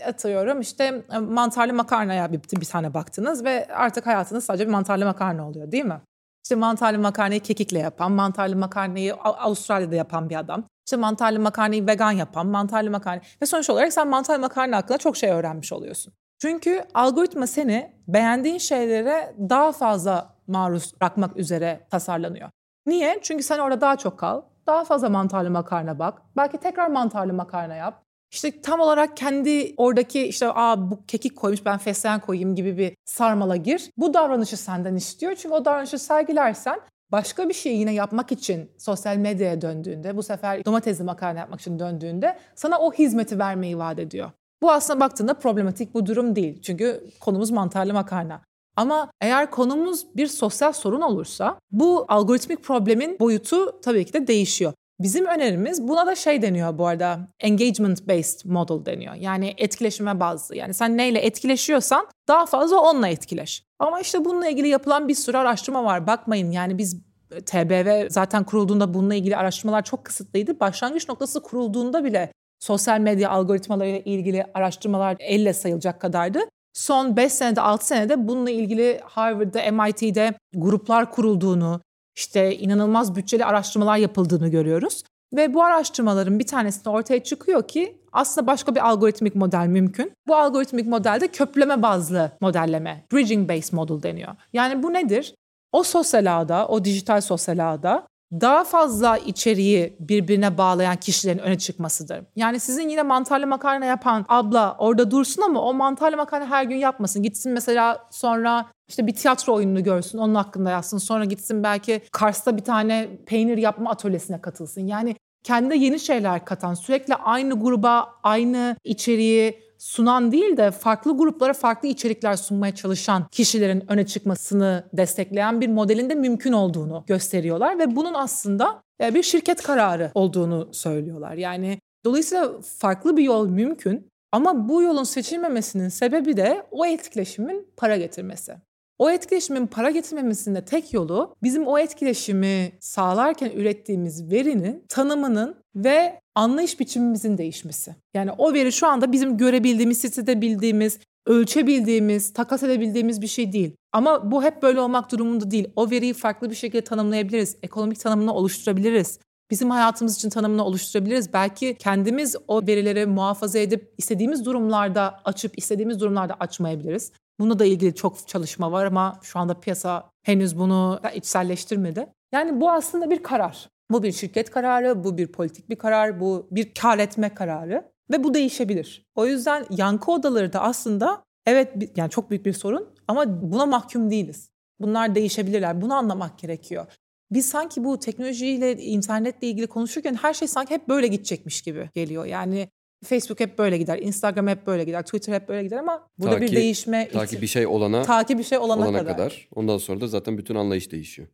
atıyorum işte e, mantarlı makarnaya bir, bir tane baktınız ve artık hayatınız sadece bir mantarlı makarna oluyor değil mi? İşte mantarlı makarnayı kekikle yapan, mantarlı makarnayı Avustralya'da yapan bir adam. İşte mantarlı makarnayı vegan yapan, mantarlı makarna. Ve sonuç olarak sen mantarlı makarna hakkında çok şey öğrenmiş oluyorsun. Çünkü algoritma seni beğendiğin şeylere daha fazla maruz bırakmak üzere tasarlanıyor. Niye? Çünkü sen orada daha çok kal, daha fazla mantarlı makarna bak, belki tekrar mantarlı makarna yap. İşte tam olarak kendi oradaki işte aa bu kekik koymuş ben fesleğen koyayım gibi bir sarmala gir. Bu davranışı senden istiyor. Çünkü o davranışı sergilersen başka bir şey yine yapmak için sosyal medyaya döndüğünde bu sefer domatesli makarna yapmak için döndüğünde sana o hizmeti vermeyi vaat ediyor. Bu aslında baktığında problematik bu durum değil. Çünkü konumuz mantarlı makarna. Ama eğer konumuz bir sosyal sorun olursa bu algoritmik problemin boyutu tabii ki de değişiyor. Bizim önerimiz buna da şey deniyor bu arada engagement based model deniyor. Yani etkileşime bazlı. Yani sen neyle etkileşiyorsan daha fazla onunla etkileş. Ama işte bununla ilgili yapılan bir sürü araştırma var. Bakmayın yani biz e, TBV zaten kurulduğunda bununla ilgili araştırmalar çok kısıtlıydı. Başlangıç noktası kurulduğunda bile sosyal medya algoritmalarıyla ilgili araştırmalar elle sayılacak kadardı. Son 5 senede 6 senede bununla ilgili Harvard'da, MIT'de gruplar kurulduğunu, işte inanılmaz bütçeli araştırmalar yapıldığını görüyoruz. Ve bu araştırmaların bir tanesinde ortaya çıkıyor ki aslında başka bir algoritmik model mümkün. Bu algoritmik modelde köprüleme bazlı modelleme, bridging based model deniyor. Yani bu nedir? O sosyal ağda, o dijital sosyal ağda daha fazla içeriği birbirine bağlayan kişilerin öne çıkmasıdır. Yani sizin yine mantarlı makarna yapan abla orada dursun ama o mantarlı makarna her gün yapmasın. Gitsin mesela sonra işte bir tiyatro oyununu görsün, onun hakkında yazsın. Sonra gitsin belki Kars'ta bir tane peynir yapma atölyesine katılsın. Yani kendine yeni şeyler katan, sürekli aynı gruba aynı içeriği sunan değil de farklı gruplara farklı içerikler sunmaya çalışan kişilerin öne çıkmasını destekleyen bir modelin de mümkün olduğunu gösteriyorlar ve bunun aslında e, bir şirket kararı olduğunu söylüyorlar. Yani dolayısıyla farklı bir yol mümkün ama bu yolun seçilmemesinin sebebi de o etkileşimin para getirmesi. O etkileşimin para getirmemesinin de tek yolu bizim o etkileşimi sağlarken ürettiğimiz verinin tanımının ve anlayış biçimimizin değişmesi. Yani o veri şu anda bizim görebildiğimiz, hissedebildiğimiz, ölçebildiğimiz, takas edebildiğimiz bir şey değil. Ama bu hep böyle olmak durumunda değil. O veriyi farklı bir şekilde tanımlayabiliriz. Ekonomik tanımını oluşturabiliriz. Bizim hayatımız için tanımını oluşturabiliriz. Belki kendimiz o verileri muhafaza edip istediğimiz durumlarda açıp istediğimiz durumlarda açmayabiliriz. Bununla da ilgili çok çalışma var ama şu anda piyasa henüz bunu içselleştirmedi. Yani bu aslında bir karar. Bu bir şirket kararı, bu bir politik bir karar, bu bir kar etme kararı ve bu değişebilir. O yüzden yankı odaları da aslında evet bir- yani çok büyük bir sorun ama buna mahkum değiliz. Bunlar değişebilirler. Bunu anlamak gerekiyor. Biz sanki bu teknolojiyle, internetle ilgili konuşurken her şey sanki hep böyle gidecekmiş gibi geliyor. Yani Facebook hep böyle gider, Instagram hep böyle gider, Twitter hep böyle gider ama burada Ta bir ki- değişme Ta ki bir şey olana, ta ki bir şey olana, olana kadar. kadar. Ondan sonra da zaten bütün anlayış değişiyor.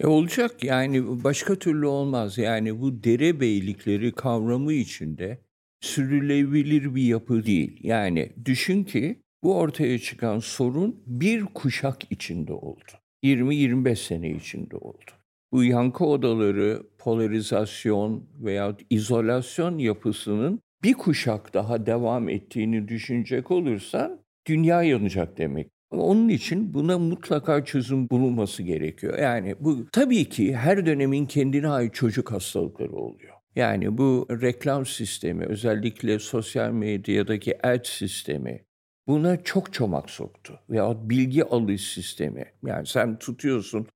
E olacak yani başka türlü olmaz. Yani bu derebeylikleri kavramı içinde sürülebilir bir yapı değil. Yani düşün ki bu ortaya çıkan sorun bir kuşak içinde oldu. 20-25 sene içinde oldu. Bu yankı odaları, polarizasyon veya izolasyon yapısının bir kuşak daha devam ettiğini düşünecek olursan dünya yanacak demek. Onun için buna mutlaka çözüm bulunması gerekiyor. Yani bu tabii ki her dönemin kendine ait çocuk hastalıkları oluyor. Yani bu reklam sistemi özellikle sosyal medyadaki ad sistemi buna çok çomak soktu. Veyahut bilgi alış sistemi. Yani sen tutuyorsun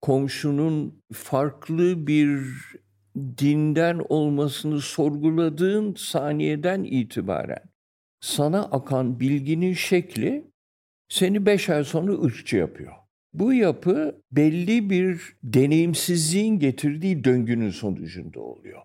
komşunun farklı bir dinden olmasını sorguladığın saniyeden itibaren sana akan bilginin şekli seni beş ay sonra ırkçı yapıyor. Bu yapı belli bir deneyimsizliğin getirdiği döngünün sonucunda oluyor.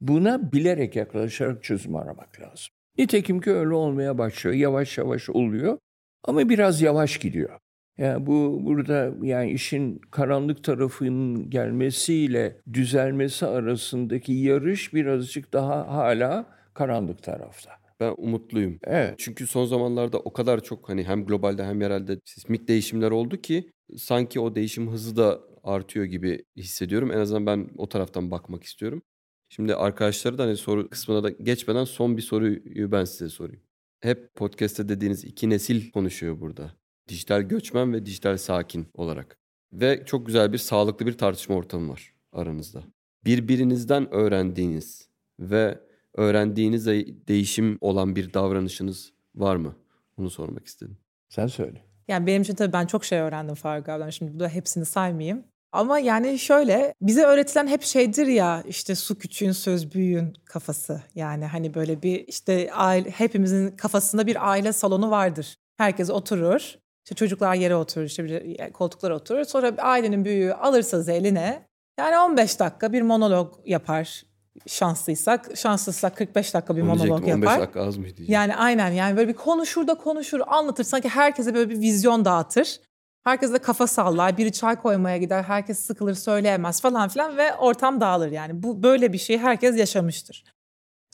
Buna bilerek yaklaşarak çözüm aramak lazım. Nitekim ki öyle olmaya başlıyor. Yavaş yavaş oluyor ama biraz yavaş gidiyor. Yani bu burada yani işin karanlık tarafının gelmesiyle düzelmesi arasındaki yarış birazcık daha hala karanlık tarafta. Ben umutluyum. Evet. Çünkü son zamanlarda o kadar çok hani hem globalde hem yerelde sismik değişimler oldu ki sanki o değişim hızı da artıyor gibi hissediyorum. En azından ben o taraftan bakmak istiyorum. Şimdi arkadaşları da hani soru kısmına da geçmeden son bir soruyu ben size sorayım. Hep podcast'te dediğiniz iki nesil konuşuyor burada. Dijital göçmen ve dijital sakin olarak. Ve çok güzel bir sağlıklı bir tartışma ortamı var aranızda. Birbirinizden öğrendiğiniz ve öğrendiğiniz değişim olan bir davranışınız var mı? Bunu sormak istedim. Sen söyle. Yani benim için tabii ben çok şey öğrendim Faruk abiden. Şimdi burada hepsini saymayayım. Ama yani şöyle bize öğretilen hep şeydir ya işte su küçüğün söz büyüğün kafası. Yani hani böyle bir işte aile, hepimizin kafasında bir aile salonu vardır. Herkes oturur. İşte çocuklar yere oturur, işte bir koltuklara oturur. Sonra ailenin büyüğü alırsa eline yani 15 dakika bir monolog yapar şanslıysak. Şanssızsak 45 dakika bir monolog yapar. 15 dakika az mı diyeceğim. Yani aynen yani böyle bir konuşur da konuşur anlatır. Sanki herkese böyle bir vizyon dağıtır. Herkes de kafa sallar. Biri çay koymaya gider. Herkes sıkılır söyleyemez falan filan ve ortam dağılır yani. Bu böyle bir şey herkes yaşamıştır.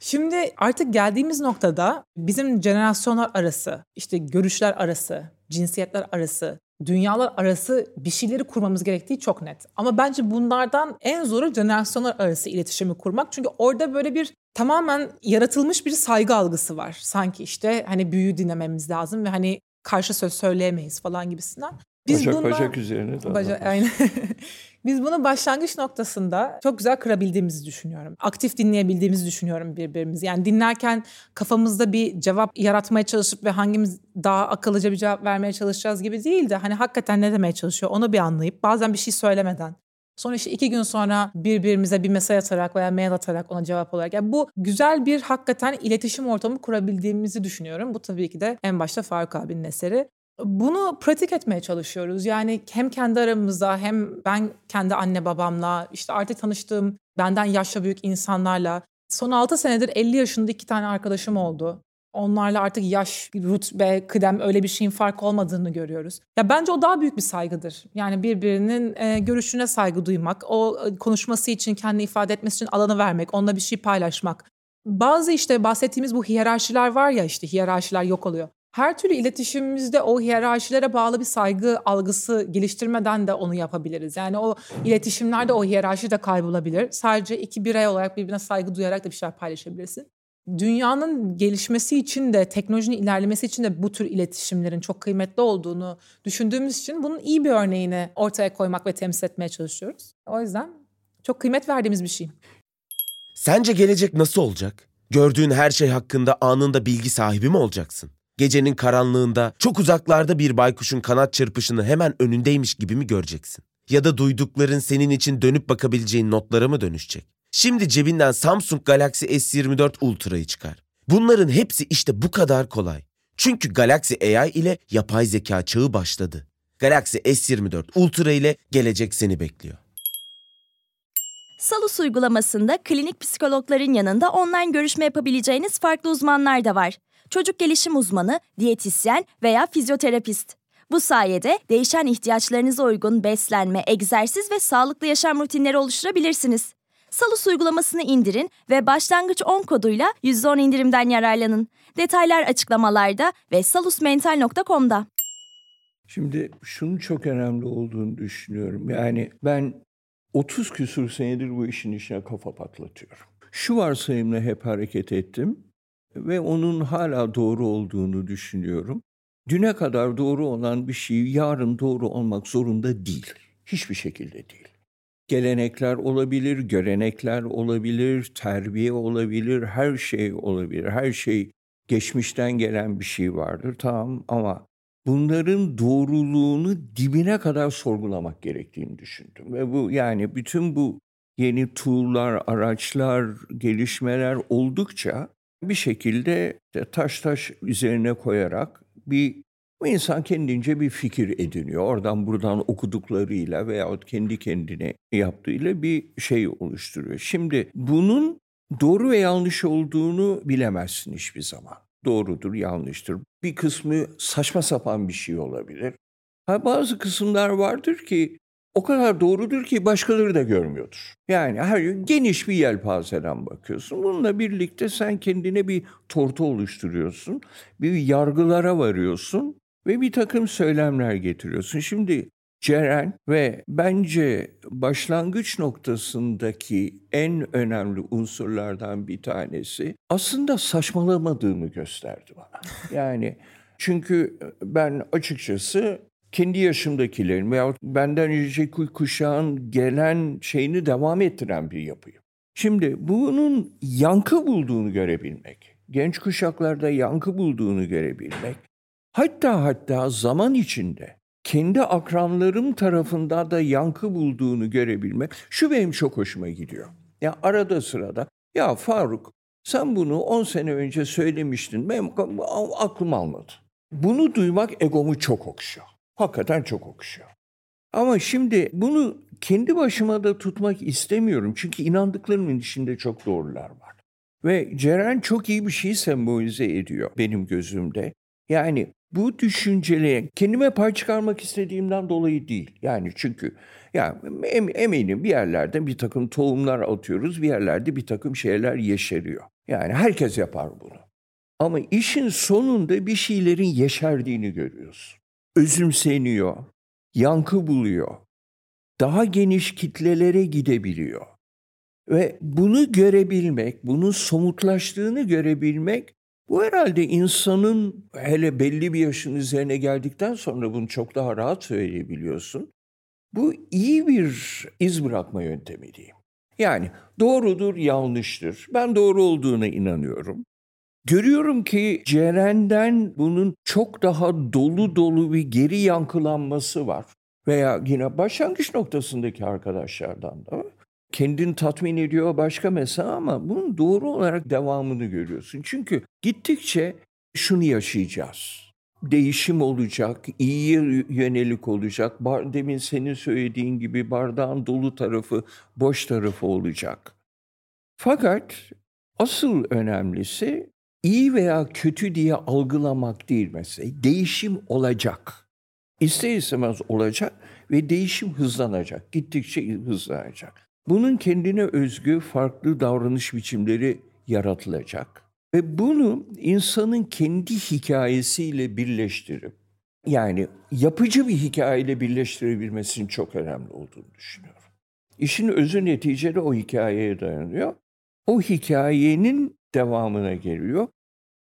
Şimdi artık geldiğimiz noktada bizim jenerasyonlar arası, işte görüşler arası, cinsiyetler arası, dünyalar arası bir şeyleri kurmamız gerektiği çok net. Ama bence bunlardan en zoru jenerasyonlar arası iletişimi kurmak. Çünkü orada böyle bir tamamen yaratılmış bir saygı algısı var. Sanki işte hani büyüğü dinlememiz lazım ve hani karşı söz söyleyemeyiz falan gibisinden. Biz bacak bundan, bacak üzerine de. Baca, aynen. Biz bunu başlangıç noktasında çok güzel kırabildiğimizi düşünüyorum. Aktif dinleyebildiğimizi düşünüyorum birbirimizi. Yani dinlerken kafamızda bir cevap yaratmaya çalışıp ve hangimiz daha akıllıca bir cevap vermeye çalışacağız gibi değil de hani hakikaten ne demeye çalışıyor onu bir anlayıp bazen bir şey söylemeden Sonra işte iki gün sonra birbirimize bir mesaj atarak veya mail atarak ona cevap olarak. Yani bu güzel bir hakikaten iletişim ortamı kurabildiğimizi düşünüyorum. Bu tabii ki de en başta Faruk abinin eseri. Bunu pratik etmeye çalışıyoruz. Yani hem kendi aramızda hem ben kendi anne babamla işte artık tanıştığım benden yaşça büyük insanlarla son 6 senedir 50 yaşında iki tane arkadaşım oldu. Onlarla artık yaş, rütbe, kıdem öyle bir şeyin fark olmadığını görüyoruz. Ya bence o daha büyük bir saygıdır. Yani birbirinin e, görüşüne saygı duymak, o e, konuşması için, kendi ifade etmesi için alanı vermek, onunla bir şey paylaşmak. Bazı işte bahsettiğimiz bu hiyerarşiler var ya işte hiyerarşiler yok oluyor her türlü iletişimimizde o hiyerarşilere bağlı bir saygı algısı geliştirmeden de onu yapabiliriz. Yani o iletişimlerde o hiyerarşi de kaybolabilir. Sadece iki birey olarak birbirine saygı duyarak da bir şeyler paylaşabilirsin. Dünyanın gelişmesi için de, teknolojinin ilerlemesi için de bu tür iletişimlerin çok kıymetli olduğunu düşündüğümüz için bunun iyi bir örneğini ortaya koymak ve temsil etmeye çalışıyoruz. O yüzden çok kıymet verdiğimiz bir şey. Sence gelecek nasıl olacak? Gördüğün her şey hakkında anında bilgi sahibi mi olacaksın? Gecenin karanlığında çok uzaklarda bir baykuşun kanat çırpışını hemen önündeymiş gibi mi göreceksin? Ya da duydukların senin için dönüp bakabileceğin notlara mı dönüşecek? Şimdi cebinden Samsung Galaxy S24 Ultra'yı çıkar. Bunların hepsi işte bu kadar kolay. Çünkü Galaxy AI ile yapay zeka çağı başladı. Galaxy S24 Ultra ile gelecek seni bekliyor. Salus uygulamasında klinik psikologların yanında online görüşme yapabileceğiniz farklı uzmanlar da var çocuk gelişim uzmanı, diyetisyen veya fizyoterapist. Bu sayede değişen ihtiyaçlarınıza uygun beslenme, egzersiz ve sağlıklı yaşam rutinleri oluşturabilirsiniz. Salus uygulamasını indirin ve başlangıç 10 koduyla %10 indirimden yararlanın. Detaylar açıklamalarda ve salusmental.com'da. Şimdi şunun çok önemli olduğunu düşünüyorum. Yani ben 30 küsur senedir bu işin içine kafa patlatıyorum. Şu varsayımla hep hareket ettim ve onun hala doğru olduğunu düşünüyorum. Düne kadar doğru olan bir şey yarın doğru olmak zorunda değil. Hiçbir şekilde değil. gelenekler olabilir, görenekler olabilir, terbiye olabilir, her şey olabilir. Her şey geçmişten gelen bir şey vardır tamam ama bunların doğruluğunu dibine kadar sorgulamak gerektiğini düşündüm. Ve bu yani bütün bu yeni tool'lar, araçlar, gelişmeler oldukça bir şekilde taş taş üzerine koyarak bir bu insan kendince bir fikir ediniyor. Oradan buradan okuduklarıyla veyahut kendi kendine yaptığıyla bir şey oluşturuyor. Şimdi bunun doğru ve yanlış olduğunu bilemezsin hiçbir zaman. Doğrudur, yanlıştır. Bir kısmı saçma sapan bir şey olabilir. Ha, bazı kısımlar vardır ki o kadar doğrudur ki başkaları da görmüyordur. Yani her geniş bir yelpazeden bakıyorsun. Bununla birlikte sen kendine bir tortu oluşturuyorsun. Bir yargılara varıyorsun ve bir takım söylemler getiriyorsun. Şimdi Ceren ve bence başlangıç noktasındaki en önemli unsurlardan bir tanesi aslında saçmalamadığımı gösterdi bana. Yani çünkü ben açıkçası kendi yaşımdakilerin veya benden önceki kuşağın gelen şeyini devam ettiren bir yapıyım. Şimdi bunun yankı bulduğunu görebilmek, genç kuşaklarda yankı bulduğunu görebilmek, hatta hatta zaman içinde kendi akranlarım tarafından da yankı bulduğunu görebilmek, şu benim çok hoşuma gidiyor. Ya arada sırada, ya Faruk sen bunu 10 sene önce söylemiştin, benim aklım almadı. Bunu duymak egomu çok okşuyor. Hakikaten çok okşuyor. Ama şimdi bunu kendi başıma da tutmak istemiyorum. Çünkü inandıklarımın içinde çok doğrular var. Ve Ceren çok iyi bir şey sembolize ediyor benim gözümde. Yani bu düşünceleri kendime pay çıkarmak istediğimden dolayı değil. Yani çünkü ya em, eminim bir yerlerde bir takım tohumlar atıyoruz, bir yerlerde bir takım şeyler yeşeriyor. Yani herkes yapar bunu. Ama işin sonunda bir şeylerin yeşerdiğini görüyorsun özümseniyor, yankı buluyor, daha geniş kitlelere gidebiliyor. Ve bunu görebilmek, bunun somutlaştığını görebilmek bu herhalde insanın hele belli bir yaşın üzerine geldikten sonra bunu çok daha rahat söyleyebiliyorsun. Bu iyi bir iz bırakma yöntemi diyeyim. Yani doğrudur, yanlıştır. Ben doğru olduğuna inanıyorum. Görüyorum ki Ceren'den bunun çok daha dolu dolu bir geri yankılanması var. Veya yine başlangıç noktasındaki arkadaşlardan da kendini tatmin ediyor başka mesela ama bunun doğru olarak devamını görüyorsun. Çünkü gittikçe şunu yaşayacağız. Değişim olacak, iyiye yönelik olacak. Demin senin söylediğin gibi bardağın dolu tarafı, boş tarafı olacak. Fakat asıl önemlisi iyi veya kötü diye algılamak değil mesela. Değişim olacak. İster istemez olacak ve değişim hızlanacak. Gittikçe hızlanacak. Bunun kendine özgü farklı davranış biçimleri yaratılacak. Ve bunu insanın kendi hikayesiyle birleştirip yani yapıcı bir hikayeyle birleştirebilmesinin çok önemli olduğunu düşünüyorum. İşin özü neticede o hikayeye dayanıyor. O hikayenin devamına geliyor.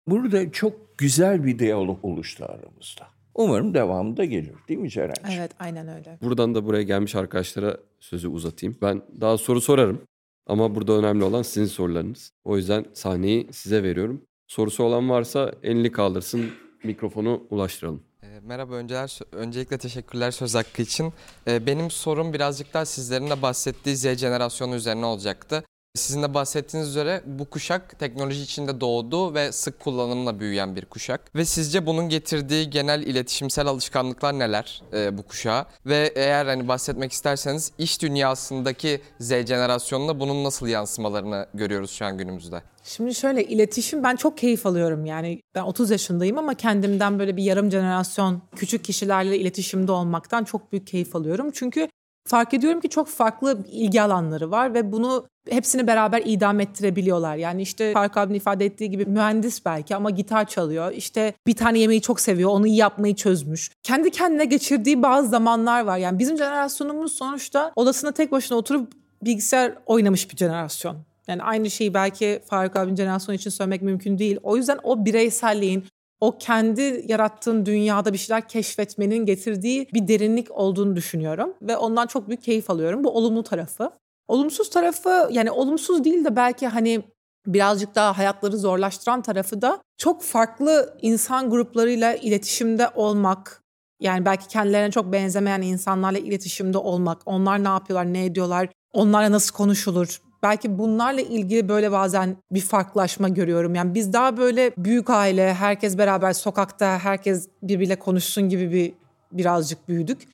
Burada çok güzel bir diyalog oluştu aramızda. Umarım devamı da gelir değil mi Ceren? Evet aynen öyle. Buradan da buraya gelmiş arkadaşlara sözü uzatayım. Ben daha soru sorarım ama burada önemli olan sizin sorularınız. O yüzden sahneyi size veriyorum. Sorusu olan varsa elini kaldırsın mikrofonu ulaştıralım. Ee, merhaba önceler, öncelikle teşekkürler söz hakkı için. Ee, benim sorum birazcık daha sizlerin de bahsettiği Z jenerasyonu üzerine olacaktı. Sizin de bahsettiğiniz üzere bu kuşak teknoloji içinde doğdu ve sık kullanımla büyüyen bir kuşak. Ve sizce bunun getirdiği genel iletişimsel alışkanlıklar neler e, bu kuşağa? Ve eğer hani bahsetmek isterseniz iş dünyasındaki Z jenerasyonuna bunun nasıl yansımalarını görüyoruz şu an günümüzde? Şimdi şöyle iletişim ben çok keyif alıyorum yani ben 30 yaşındayım ama kendimden böyle bir yarım jenerasyon küçük kişilerle iletişimde olmaktan çok büyük keyif alıyorum. Çünkü fark ediyorum ki çok farklı ilgi alanları var ve bunu hepsini beraber idam ettirebiliyorlar. Yani işte Fark abinin ifade ettiği gibi mühendis belki ama gitar çalıyor. İşte bir tane yemeği çok seviyor, onu iyi yapmayı çözmüş. Kendi kendine geçirdiği bazı zamanlar var. Yani bizim jenerasyonumuz sonuçta odasında tek başına oturup bilgisayar oynamış bir jenerasyon. Yani aynı şeyi belki Faruk abinin jenerasyonu için söylemek mümkün değil. O yüzden o bireyselliğin, o kendi yarattığın dünyada bir şeyler keşfetmenin getirdiği bir derinlik olduğunu düşünüyorum ve ondan çok büyük keyif alıyorum. Bu olumlu tarafı. Olumsuz tarafı yani olumsuz değil de belki hani birazcık daha hayatları zorlaştıran tarafı da çok farklı insan gruplarıyla iletişimde olmak. Yani belki kendilerine çok benzemeyen insanlarla iletişimde olmak. Onlar ne yapıyorlar, ne ediyorlar, onlarla nasıl konuşulur. Belki bunlarla ilgili böyle bazen bir farklılaşma görüyorum. Yani biz daha böyle büyük aile, herkes beraber sokakta, herkes birbiriyle konuşsun gibi bir birazcık büyüdük.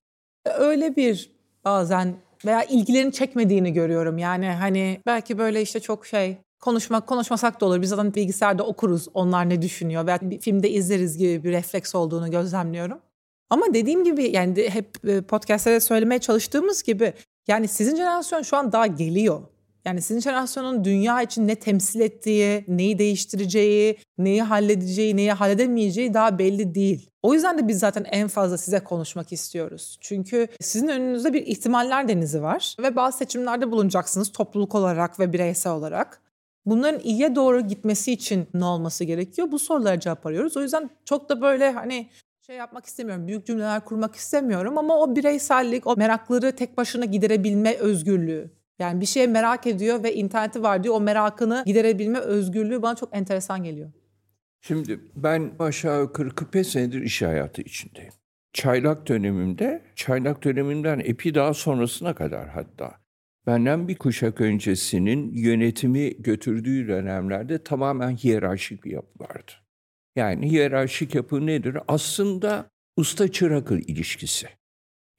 Öyle bir bazen veya ilgilerini çekmediğini görüyorum. Yani hani belki böyle işte çok şey konuşmak konuşmasak da olur. Biz zaten bilgisayarda okuruz onlar ne düşünüyor veya bir filmde izleriz gibi bir refleks olduğunu gözlemliyorum. Ama dediğim gibi yani hep e, podcastlerde söylemeye çalıştığımız gibi yani sizin jenerasyon şu an daha geliyor. Yani sizin jenerasyonun dünya için ne temsil ettiği, neyi değiştireceği, neyi halledeceği, neyi halledemeyeceği daha belli değil. O yüzden de biz zaten en fazla size konuşmak istiyoruz. Çünkü sizin önünüzde bir ihtimaller denizi var ve bazı seçimlerde bulunacaksınız topluluk olarak ve bireysel olarak. Bunların iyiye doğru gitmesi için ne olması gerekiyor? Bu sorulara cevap arıyoruz. O yüzden çok da böyle hani şey yapmak istemiyorum, büyük cümleler kurmak istemiyorum ama o bireysellik, o merakları tek başına giderebilme özgürlüğü. Yani bir şeye merak ediyor ve interneti var diyor. O merakını giderebilme özgürlüğü bana çok enteresan geliyor. Şimdi ben aşağı yukarı 45 senedir iş hayatı içindeyim. Çaylak dönemimde, çaylak döneminden epi daha sonrasına kadar hatta benden bir kuşak öncesinin yönetimi götürdüğü dönemlerde tamamen hiyerarşik bir yapı vardı. Yani hiyerarşik yapı nedir? Aslında usta çırak ilişkisi.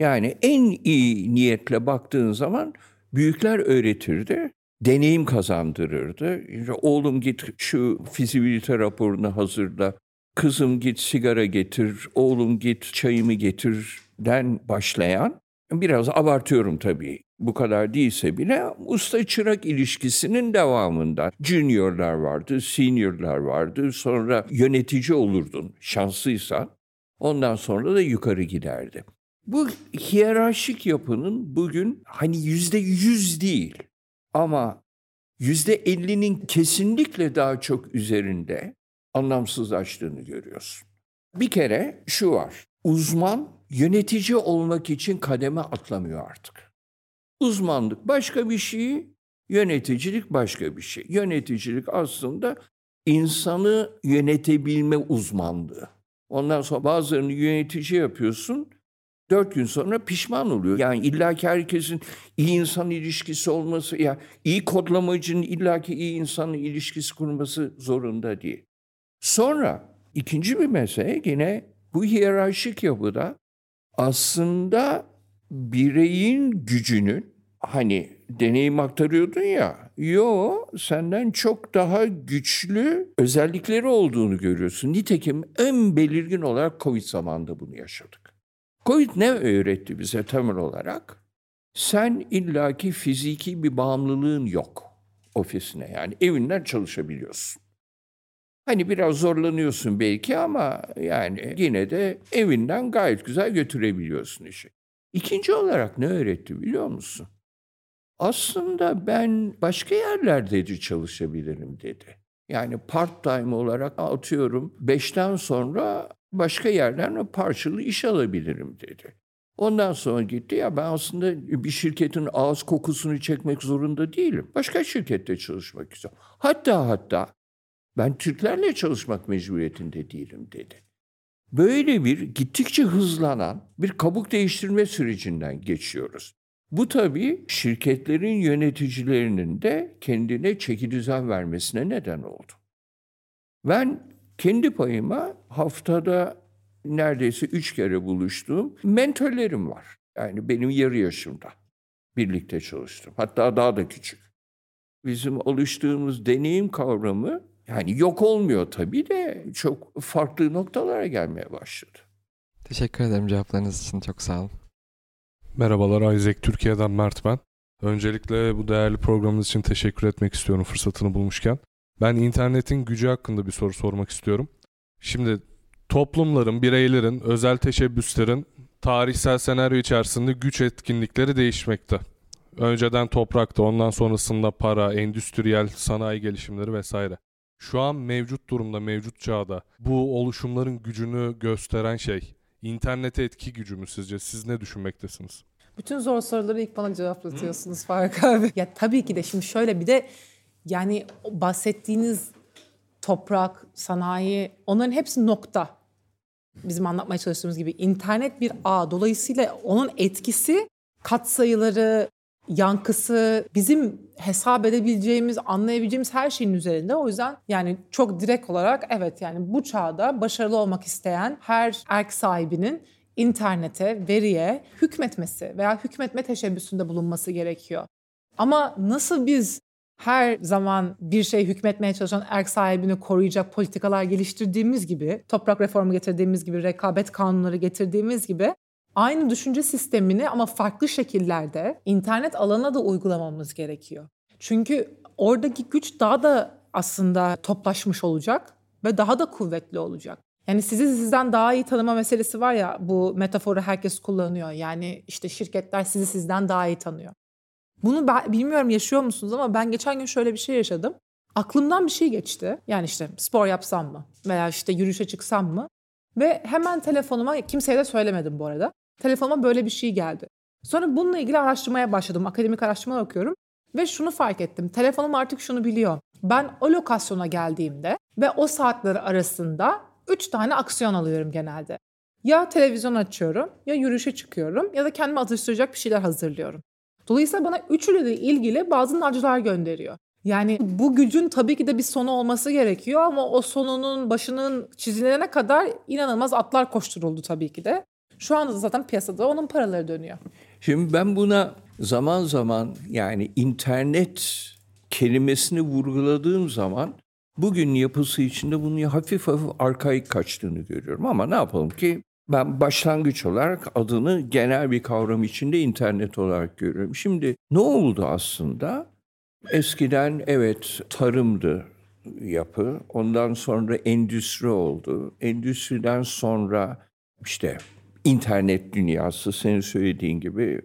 Yani en iyi niyetle baktığın zaman büyükler öğretirdi, deneyim kazandırırdı. İşte, oğlum git şu fizibilite raporunu hazırla, kızım git sigara getir, oğlum git çayımı getirden başlayan, biraz abartıyorum tabii, bu kadar değilse bile usta çırak ilişkisinin devamında juniorlar vardı, seniorlar vardı, sonra yönetici olurdun şanslıysan. Ondan sonra da yukarı giderdi. Bu hiyerarşik yapının bugün hani yüzde yüz değil ama yüzde ellinin kesinlikle daha çok üzerinde anlamsızlaştığını görüyorsun. Bir kere şu var, uzman yönetici olmak için kademe atlamıyor artık. Uzmanlık başka bir şey, yöneticilik başka bir şey. Yöneticilik aslında insanı yönetebilme uzmanlığı. Ondan sonra bazılarını yönetici yapıyorsun, dört gün sonra pişman oluyor. Yani illaki herkesin iyi insan ilişkisi olması, ya yani iyi kodlamacının illaki iyi insanla ilişkisi kurması zorunda değil. Sonra ikinci bir mesele yine bu hiyerarşik yapıda aslında bireyin gücünün hani deneyim aktarıyordun ya, yo senden çok daha güçlü özellikleri olduğunu görüyorsun. Nitekim en belirgin olarak Covid zamanında bunu yaşadık. Covid ne öğretti bize temel olarak? Sen illaki fiziki bir bağımlılığın yok ofisine yani evinden çalışabiliyorsun. Hani biraz zorlanıyorsun belki ama yani yine de evinden gayet güzel götürebiliyorsun işi. İkinci olarak ne öğretti biliyor musun? Aslında ben başka yerlerde de çalışabilirim dedi. Yani part time olarak atıyorum beşten sonra başka yerden parçalı iş alabilirim dedi. Ondan sonra gitti ya ben aslında bir şirketin ağız kokusunu çekmek zorunda değilim. Başka şirkette çalışmak istiyorum. Hatta hatta ben Türklerle çalışmak mecburiyetinde değilim dedi. Böyle bir gittikçe hızlanan bir kabuk değiştirme sürecinden geçiyoruz. Bu tabii şirketlerin yöneticilerinin de kendine çeki vermesine neden oldu. Ben kendi payıma haftada neredeyse üç kere buluştuğum mentorlerim var. Yani benim yarı yaşımda birlikte çalıştım. Hatta daha da küçük. Bizim oluştuğumuz deneyim kavramı yani yok olmuyor tabii de çok farklı noktalara gelmeye başladı. Teşekkür ederim cevaplarınız için. Çok sağ olun. Merhabalar Isaac Türkiye'den Mert ben. Öncelikle bu değerli programınız için teşekkür etmek istiyorum fırsatını bulmuşken. Ben internetin gücü hakkında bir soru sormak istiyorum. Şimdi toplumların, bireylerin, özel teşebbüslerin tarihsel senaryo içerisinde güç etkinlikleri değişmekte. Önceden toprakta, ondan sonrasında para, endüstriyel sanayi gelişimleri vesaire. Şu an mevcut durumda, mevcut çağda bu oluşumların gücünü gösteren şey internete etki gücü mü sizce? Siz ne düşünmektesiniz? Bütün zor soruları ilk bana cevaplatıyorsunuz Faruk abi. Ya tabii ki de şimdi şöyle bir de yani bahsettiğiniz toprak, sanayi onların hepsi nokta. Bizim anlatmaya çalıştığımız gibi internet bir ağ. Dolayısıyla onun etkisi katsayıları, yankısı bizim hesap edebileceğimiz, anlayabileceğimiz her şeyin üzerinde. O yüzden yani çok direkt olarak evet yani bu çağda başarılı olmak isteyen her erk sahibinin internete, veriye hükmetmesi veya hükmetme teşebbüsünde bulunması gerekiyor. Ama nasıl biz her zaman bir şey hükmetmeye çalışan erk sahibini koruyacak politikalar geliştirdiğimiz gibi, toprak reformu getirdiğimiz gibi, rekabet kanunları getirdiğimiz gibi aynı düşünce sistemini ama farklı şekillerde internet alana da uygulamamız gerekiyor. Çünkü oradaki güç daha da aslında toplaşmış olacak ve daha da kuvvetli olacak. Yani sizi sizden daha iyi tanıma meselesi var ya bu metaforu herkes kullanıyor. Yani işte şirketler sizi sizden daha iyi tanıyor. Bunu ben, bilmiyorum yaşıyor musunuz ama ben geçen gün şöyle bir şey yaşadım. Aklımdan bir şey geçti. Yani işte spor yapsam mı veya işte yürüyüşe çıksam mı? Ve hemen telefonuma kimseye de söylemedim bu arada. Telefonuma böyle bir şey geldi. Sonra bununla ilgili araştırmaya başladım. Akademik araştırma okuyorum. Ve şunu fark ettim. Telefonum artık şunu biliyor. Ben o lokasyona geldiğimde ve o saatler arasında 3 tane aksiyon alıyorum genelde. Ya televizyon açıyorum, ya yürüyüşe çıkıyorum ya da kendime atıştıracak bir şeyler hazırlıyorum. Dolayısıyla bana üçüyle de ilgili bazı nacılar gönderiyor. Yani bu gücün tabii ki de bir sonu olması gerekiyor ama o sonunun başının çizilene kadar inanılmaz atlar koşturuldu tabii ki de. Şu anda zaten piyasada onun paraları dönüyor. Şimdi ben buna zaman zaman yani internet kelimesini vurguladığım zaman bugün yapısı içinde bunun hafif hafif arkaik kaçtığını görüyorum. Ama ne yapalım ki ben başlangıç olarak adını genel bir kavram içinde internet olarak görüyorum. Şimdi ne oldu aslında? Eskiden evet tarımdı yapı. Ondan sonra endüstri oldu. Endüstriden sonra işte internet dünyası senin söylediğin gibi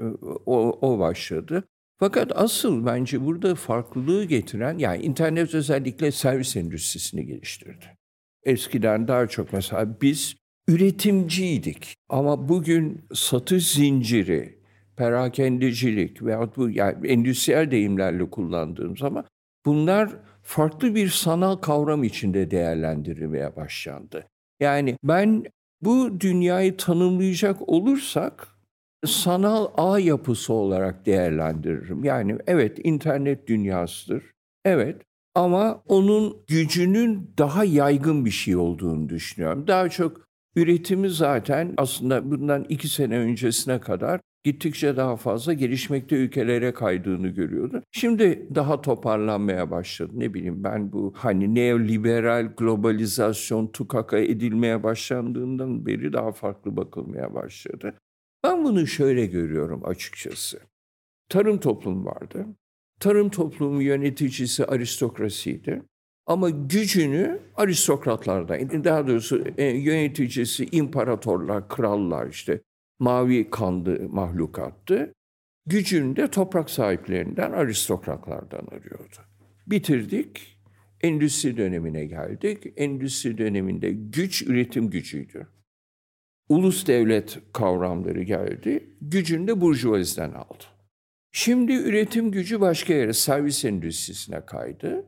o, o başladı. Fakat asıl bence burada farklılığı getiren yani internet özellikle servis endüstrisini geliştirdi. Eskiden daha çok mesela biz üretimciydik ama bugün satış zinciri, perakendecilik veyahut bu yani endüstriyel deyimlerle kullandığım zaman bunlar farklı bir sanal kavram içinde değerlendirilmeye başlandı. Yani ben bu dünyayı tanımlayacak olursak sanal ağ yapısı olarak değerlendiririm. Yani evet internet dünyasıdır. Evet ama onun gücünün daha yaygın bir şey olduğunu düşünüyorum. Daha çok üretimi zaten aslında bundan iki sene öncesine kadar gittikçe daha fazla gelişmekte ülkelere kaydığını görüyordu. Şimdi daha toparlanmaya başladı. Ne bileyim ben bu hani neoliberal globalizasyon tukaka edilmeye başlandığından beri daha farklı bakılmaya başladı. Ben bunu şöyle görüyorum açıkçası. Tarım toplumu vardı. Tarım toplumu yöneticisi aristokrasiydi. Ama gücünü aristokratlardan, daha doğrusu e, yöneticisi imparatorlar, krallar işte mavi kanlı mahlukattı. Gücünü de toprak sahiplerinden, aristokratlardan arıyordu. Bitirdik, endüstri dönemine geldik. Endüstri döneminde güç üretim gücüydü. Ulus devlet kavramları geldi. Gücünü de burjuvaziden aldı. Şimdi üretim gücü başka yere, servis endüstrisine kaydı.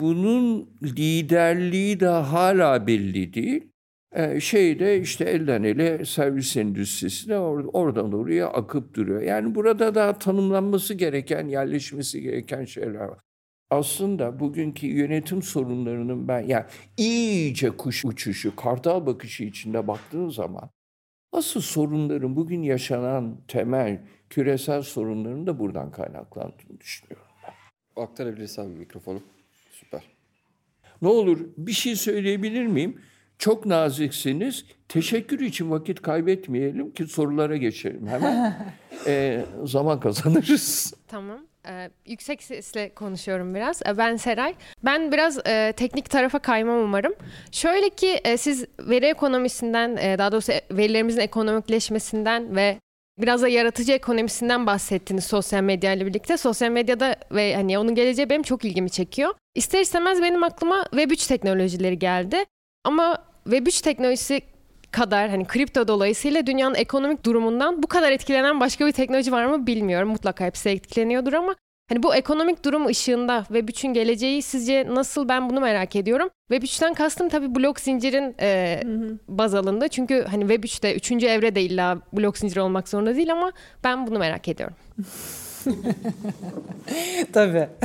Bunun liderliği de hala belli değil. Ee, şeyde işte elden ele servis endüstrisine or- oradan oraya akıp duruyor. Yani burada daha tanımlanması gereken, yerleşmesi gereken şeyler var. Aslında bugünkü yönetim sorunlarının ben yani iyice kuş uçuşu, kartal bakışı içinde baktığın zaman asıl sorunların bugün yaşanan temel küresel sorunların da buradan kaynaklandığını düşünüyorum. Aktarabilirsen mikrofonu. Süper. Ne olur bir şey söyleyebilir miyim? Çok naziksiniz. Teşekkür için vakit kaybetmeyelim ki sorulara geçelim hemen. ee, zaman kazanırız. Tamam. Ee, yüksek sesle konuşuyorum biraz. Ee, ben Seray. Ben biraz e, teknik tarafa kaymam umarım. Şöyle ki e, siz veri ekonomisinden, e, daha doğrusu verilerimizin ekonomikleşmesinden ve biraz da yaratıcı ekonomisinden bahsettiniz sosyal medya ile birlikte. Sosyal medyada ve hani onun geleceği benim çok ilgimi çekiyor. İster istemez benim aklıma Web3 teknolojileri geldi. Ama Web3 teknolojisi kadar hani kripto dolayısıyla dünyanın ekonomik durumundan bu kadar etkilenen başka bir teknoloji var mı bilmiyorum. Mutlaka hepsi etkileniyordur ama hani bu ekonomik durum ışığında Web3'ün geleceği sizce nasıl ben bunu merak ediyorum. Web3'ten kastım tabii blok zincirin e, baz alındı. Çünkü hani Web3'te üçüncü evre de illa blok zinciri olmak zorunda değil ama ben bunu merak ediyorum. Tabii.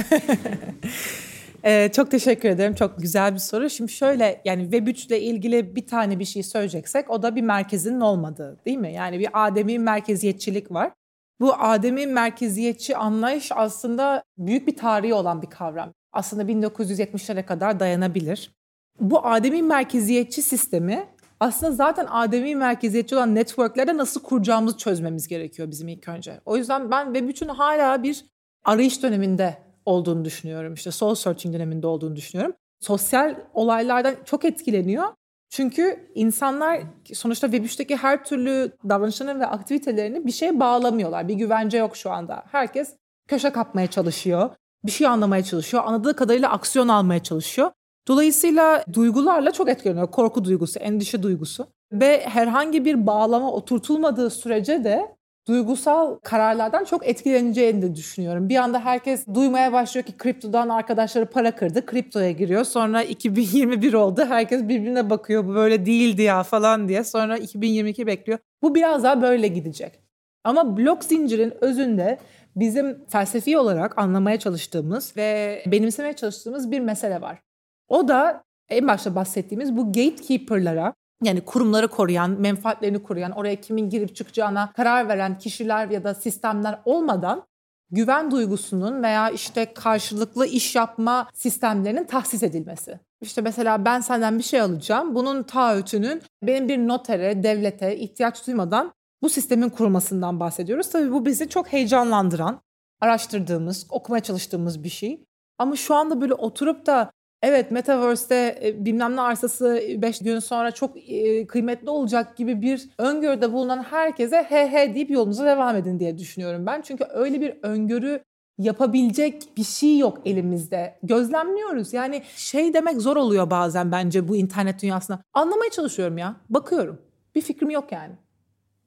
Ee, çok teşekkür ederim. Çok güzel bir soru. Şimdi şöyle yani Web3 ile ilgili bir tane bir şey söyleyeceksek o da bir merkezinin olmadığı değil mi? Yani bir ademi merkeziyetçilik var. Bu ademi merkeziyetçi anlayış aslında büyük bir tarihi olan bir kavram. Aslında 1970'lere kadar dayanabilir. Bu ademi merkeziyetçi sistemi aslında zaten ademi merkeziyetçi olan networklerde nasıl kuracağımızı çözmemiz gerekiyor bizim ilk önce. O yüzden ben Web3'ün hala bir arayış döneminde olduğunu düşünüyorum. İşte soul searching döneminde olduğunu düşünüyorum. Sosyal olaylardan çok etkileniyor. Çünkü insanlar sonuçta Web3'teki her türlü davranışlarını ve aktivitelerini bir şeye bağlamıyorlar. Bir güvence yok şu anda. Herkes köşe kapmaya çalışıyor. Bir şey anlamaya çalışıyor. Anladığı kadarıyla aksiyon almaya çalışıyor. Dolayısıyla duygularla çok etkileniyor. Korku duygusu, endişe duygusu. Ve herhangi bir bağlama oturtulmadığı sürece de duygusal kararlardan çok etkileneceğini de düşünüyorum. Bir anda herkes duymaya başlıyor ki kriptodan arkadaşları para kırdı. Kriptoya giriyor. Sonra 2021 oldu. Herkes birbirine bakıyor. Bu böyle değildi ya falan diye. Sonra 2022 bekliyor. Bu biraz daha böyle gidecek. Ama blok zincirin özünde bizim felsefi olarak anlamaya çalıştığımız ve benimsemeye çalıştığımız bir mesele var. O da en başta bahsettiğimiz bu gatekeeper'lara yani kurumları koruyan, menfaatlerini koruyan, oraya kimin girip çıkacağına karar veren kişiler ya da sistemler olmadan güven duygusunun veya işte karşılıklı iş yapma sistemlerinin tahsis edilmesi. İşte mesela ben senden bir şey alacağım. Bunun taahhütünün benim bir notere, devlete ihtiyaç duymadan bu sistemin kurulmasından bahsediyoruz. Tabii bu bizi çok heyecanlandıran, araştırdığımız, okumaya çalıştığımız bir şey. Ama şu anda böyle oturup da evet Metaverse'de e, bilmem ne arsası 5 gün sonra çok e, kıymetli olacak gibi bir öngörüde bulunan herkese he he deyip yolunuza devam edin diye düşünüyorum ben. Çünkü öyle bir öngörü yapabilecek bir şey yok elimizde. Gözlemliyoruz. Yani şey demek zor oluyor bazen bence bu internet dünyasında. Anlamaya çalışıyorum ya. Bakıyorum. Bir fikrim yok yani.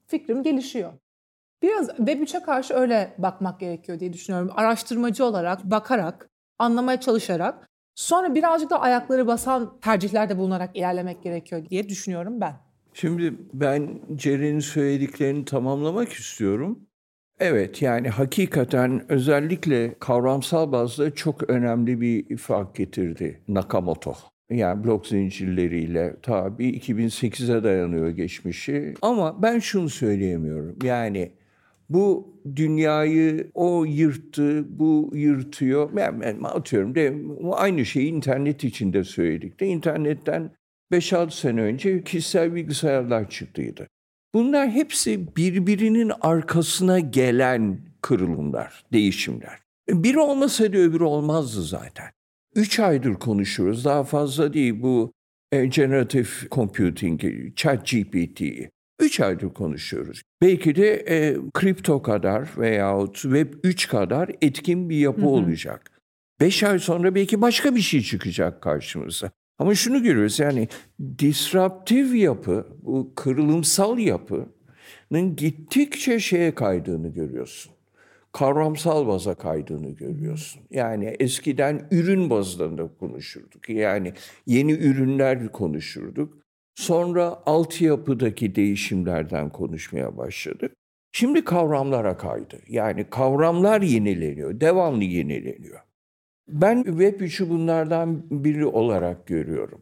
Fikrim gelişiyor. Biraz Web3'e karşı öyle bakmak gerekiyor diye düşünüyorum. Araştırmacı olarak, bakarak, anlamaya çalışarak Sonra birazcık da ayakları basan tercihlerde bulunarak ilerlemek gerekiyor diye düşünüyorum ben. Şimdi ben Ceren'in söylediklerini tamamlamak istiyorum. Evet yani hakikaten özellikle kavramsal bazda çok önemli bir fark getirdi Nakamoto. Yani blok zincirleriyle tabi 2008'e dayanıyor geçmişi. Ama ben şunu söyleyemiyorum. Yani bu dünyayı o yırttı, bu yırtıyor. Ben, ben atıyorum de aynı şeyi internet içinde söyledik de internetten 5-6 sene önce kişisel bilgisayarlar çıktıydı. Bunlar hepsi birbirinin arkasına gelen kırılımlar, değişimler. Biri olmasaydı öbürü olmazdı zaten. Üç aydır konuşuyoruz. Daha fazla değil bu e, generative computing, chat GPT'yi. Üç aydır konuşuyoruz. Belki de e, kripto kadar veyahut Web 3 kadar etkin bir yapı hı hı. olacak. Beş ay sonra belki başka bir şey çıkacak karşımıza. Ama şunu görüyoruz yani disruptif yapı, bu kırılımsal yapının gittikçe şeye kaydığını görüyorsun. Kavramsal baza kaydığını görüyorsun. Yani eskiden ürün bazında konuşurduk. Yani yeni ürünler konuşurduk. Sonra altyapıdaki değişimlerden konuşmaya başladık. Şimdi kavramlara kaydı. Yani kavramlar yenileniyor, devamlı yenileniyor. Ben Web 3'ü bunlardan biri olarak görüyorum.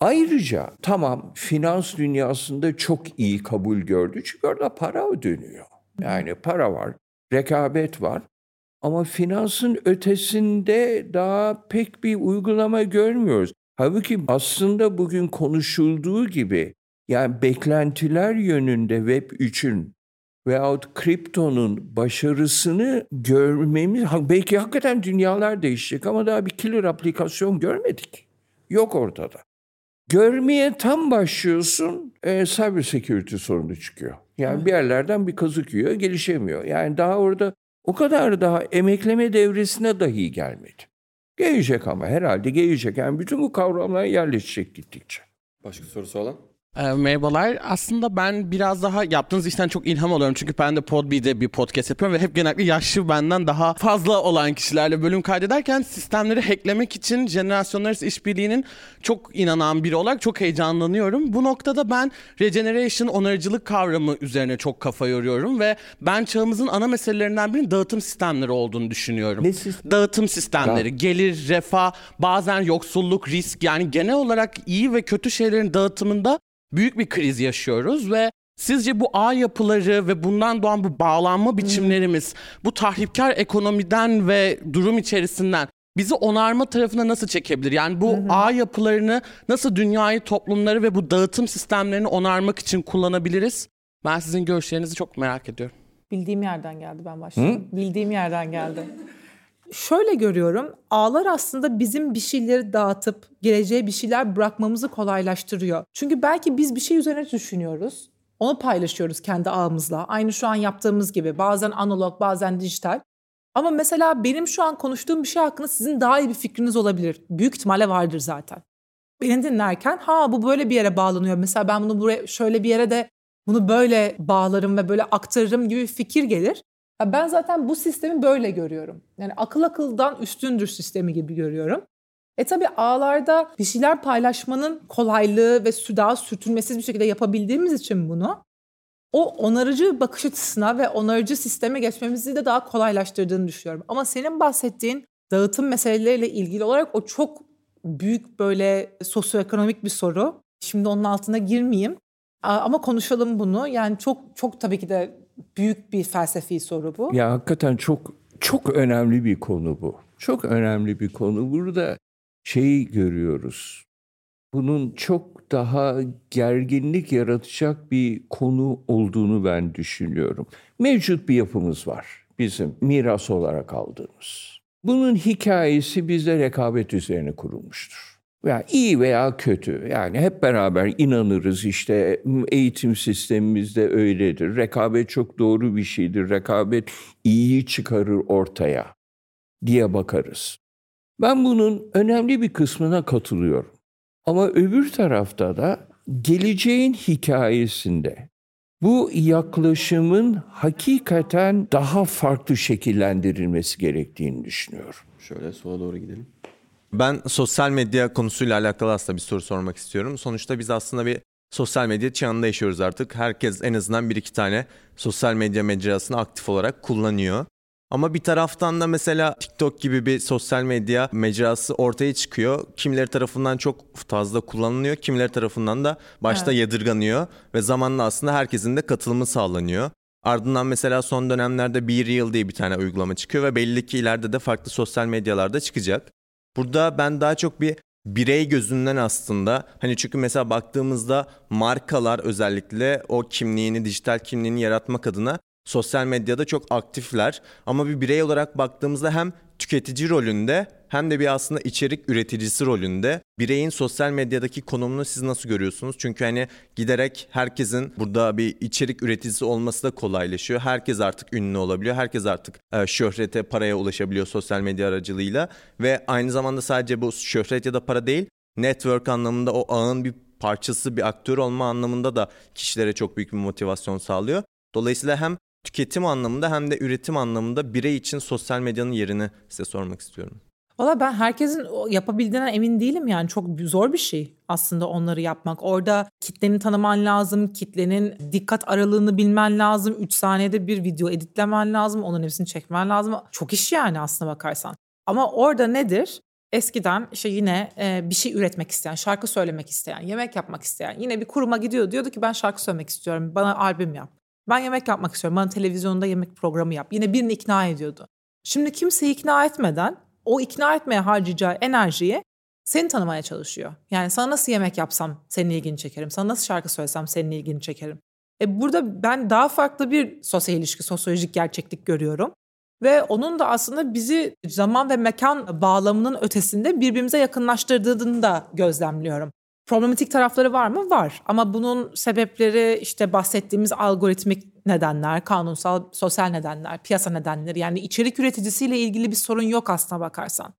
Ayrıca tamam finans dünyasında çok iyi kabul gördü çünkü orada para dönüyor. Yani para var, rekabet var. Ama finansın ötesinde daha pek bir uygulama görmüyoruz. Halbuki aslında bugün konuşulduğu gibi yani beklentiler yönünde Web 3'ün veyahut kriptonun başarısını görmemiz belki hakikaten dünyalar değişecek ama daha bir killer aplikasyon görmedik. Yok ortada. Görmeye tam başlıyorsun e, cyber security sorunu çıkıyor. Yani bir yerlerden bir kazık yiyor gelişemiyor. Yani daha orada o kadar daha emekleme devresine dahi gelmedi. Gelecek ama herhalde gelecek. Yani bütün bu kavramlar yerleşecek gittikçe. Başka sorusu olan? E, merhabalar. Aslında ben biraz daha yaptığınız işten çok ilham alıyorum. Çünkü ben de Podbee'de bir podcast yapıyorum ve hep genellikle yaşlı benden daha fazla olan kişilerle bölüm kaydederken sistemleri hacklemek için jenerasyonlar arası işbirliğinin çok inanan biri olarak çok heyecanlanıyorum. Bu noktada ben regeneration, onarıcılık kavramı üzerine çok kafa yoruyorum ve ben çağımızın ana meselelerinden birinin dağıtım sistemleri olduğunu düşünüyorum. Ne sistem? Dağıtım sistemleri, gelir, refah, bazen yoksulluk, risk yani genel olarak iyi ve kötü şeylerin dağıtımında büyük bir kriz yaşıyoruz ve sizce bu ağ yapıları ve bundan doğan bu bağlanma biçimlerimiz bu tahripkar ekonomiden ve durum içerisinden bizi onarma tarafına nasıl çekebilir? Yani bu ağ yapılarını nasıl dünyayı, toplumları ve bu dağıtım sistemlerini onarmak için kullanabiliriz? Ben sizin görüşlerinizi çok merak ediyorum. Bildiğim yerden geldi ben başladım. Bildiğim yerden geldi. Şöyle görüyorum. Ağlar aslında bizim bir şeyleri dağıtıp geleceğe bir şeyler bırakmamızı kolaylaştırıyor. Çünkü belki biz bir şey üzerine düşünüyoruz. Onu paylaşıyoruz kendi ağımızla. Aynı şu an yaptığımız gibi. Bazen analog, bazen dijital. Ama mesela benim şu an konuştuğum bir şey hakkında sizin daha iyi bir fikriniz olabilir. Büyük ihtimalle vardır zaten. Beni dinlerken ha bu böyle bir yere bağlanıyor. Mesela ben bunu buraya şöyle bir yere de bunu böyle bağlarım ve böyle aktarırım gibi bir fikir gelir. Ben zaten bu sistemi böyle görüyorum. Yani akıl akıldan üstündür sistemi gibi görüyorum. E tabi ağlarda bir şeyler paylaşmanın kolaylığı ve daha sürtünmesiz bir şekilde yapabildiğimiz için bunu o onarıcı bakış açısına ve onarıcı sisteme geçmemizi de daha kolaylaştırdığını düşünüyorum. Ama senin bahsettiğin dağıtım meseleleriyle ilgili olarak o çok büyük böyle sosyoekonomik bir soru. Şimdi onun altına girmeyeyim. Ama konuşalım bunu. Yani çok çok tabii ki de büyük bir felsefi soru bu. Ya hakikaten çok çok önemli bir konu bu. Çok önemli bir konu. Burada şeyi görüyoruz. Bunun çok daha gerginlik yaratacak bir konu olduğunu ben düşünüyorum. Mevcut bir yapımız var bizim miras olarak aldığımız. Bunun hikayesi bizde rekabet üzerine kurulmuştur. Ya iyi veya kötü yani hep beraber inanırız işte eğitim sistemimizde öyledir. Rekabet çok doğru bir şeydir. Rekabet iyiyi çıkarır ortaya diye bakarız. Ben bunun önemli bir kısmına katılıyorum. Ama öbür tarafta da geleceğin hikayesinde bu yaklaşımın hakikaten daha farklı şekillendirilmesi gerektiğini düşünüyorum. Şöyle sola doğru gidelim. Ben sosyal medya konusuyla alakalı aslında bir soru sormak istiyorum. Sonuçta biz aslında bir sosyal medya çağında yaşıyoruz artık. Herkes en azından bir iki tane sosyal medya mecrasını aktif olarak kullanıyor. Ama bir taraftan da mesela TikTok gibi bir sosyal medya mecrası ortaya çıkıyor. Kimileri tarafından çok fazla kullanılıyor, kimileri tarafından da başta Evet. yadırganıyor ve zamanla aslında herkesin de katılımı sağlanıyor. Ardından mesela son dönemlerde Be Real diye bir tane uygulama çıkıyor ve belli ki ileride de farklı sosyal medyalarda çıkacak. Burada ben daha çok bir birey gözünden aslında hani çünkü mesela baktığımızda markalar özellikle o kimliğini, dijital kimliğini yaratmak adına sosyal medyada çok aktifler. Ama bir birey olarak baktığımızda hem tüketici rolünde hem de bir aslında içerik üreticisi rolünde. Bireyin sosyal medyadaki konumunu siz nasıl görüyorsunuz? Çünkü hani giderek herkesin burada bir içerik üreticisi olması da kolaylaşıyor. Herkes artık ünlü olabiliyor. Herkes artık e, şöhrete, paraya ulaşabiliyor sosyal medya aracılığıyla. Ve aynı zamanda sadece bu şöhret ya da para değil, network anlamında o ağın bir parçası, bir aktör olma anlamında da kişilere çok büyük bir motivasyon sağlıyor. Dolayısıyla hem tüketim anlamında hem de üretim anlamında birey için sosyal medyanın yerini size sormak istiyorum. Valla ben herkesin yapabildiğine emin değilim yani çok zor bir şey aslında onları yapmak. Orada kitleni tanıman lazım, kitlenin dikkat aralığını bilmen lazım. 3 saniyede bir video editlemen lazım, onun hepsini çekmen lazım. Çok iş yani aslına bakarsan. Ama orada nedir? Eskiden işte yine e, bir şey üretmek isteyen, şarkı söylemek isteyen, yemek yapmak isteyen yine bir kuruma gidiyor diyordu ki ben şarkı söylemek istiyorum, bana albüm yap. Ben yemek yapmak istiyorum, bana televizyonda yemek programı yap. Yine birini ikna ediyordu. Şimdi kimseyi ikna etmeden o ikna etmeye harcayacağı enerjiyi seni tanımaya çalışıyor. Yani sana nasıl yemek yapsam senin ilgini çekerim. Sana nasıl şarkı söylesem senin ilgini çekerim. E burada ben daha farklı bir sosyal ilişki, sosyolojik gerçeklik görüyorum. Ve onun da aslında bizi zaman ve mekan bağlamının ötesinde birbirimize yakınlaştırdığını da gözlemliyorum. Problematik tarafları var mı? Var. Ama bunun sebepleri işte bahsettiğimiz algoritmik nedenler, kanunsal, sosyal nedenler, piyasa nedenleri. Yani içerik üreticisiyle ilgili bir sorun yok aslına bakarsan.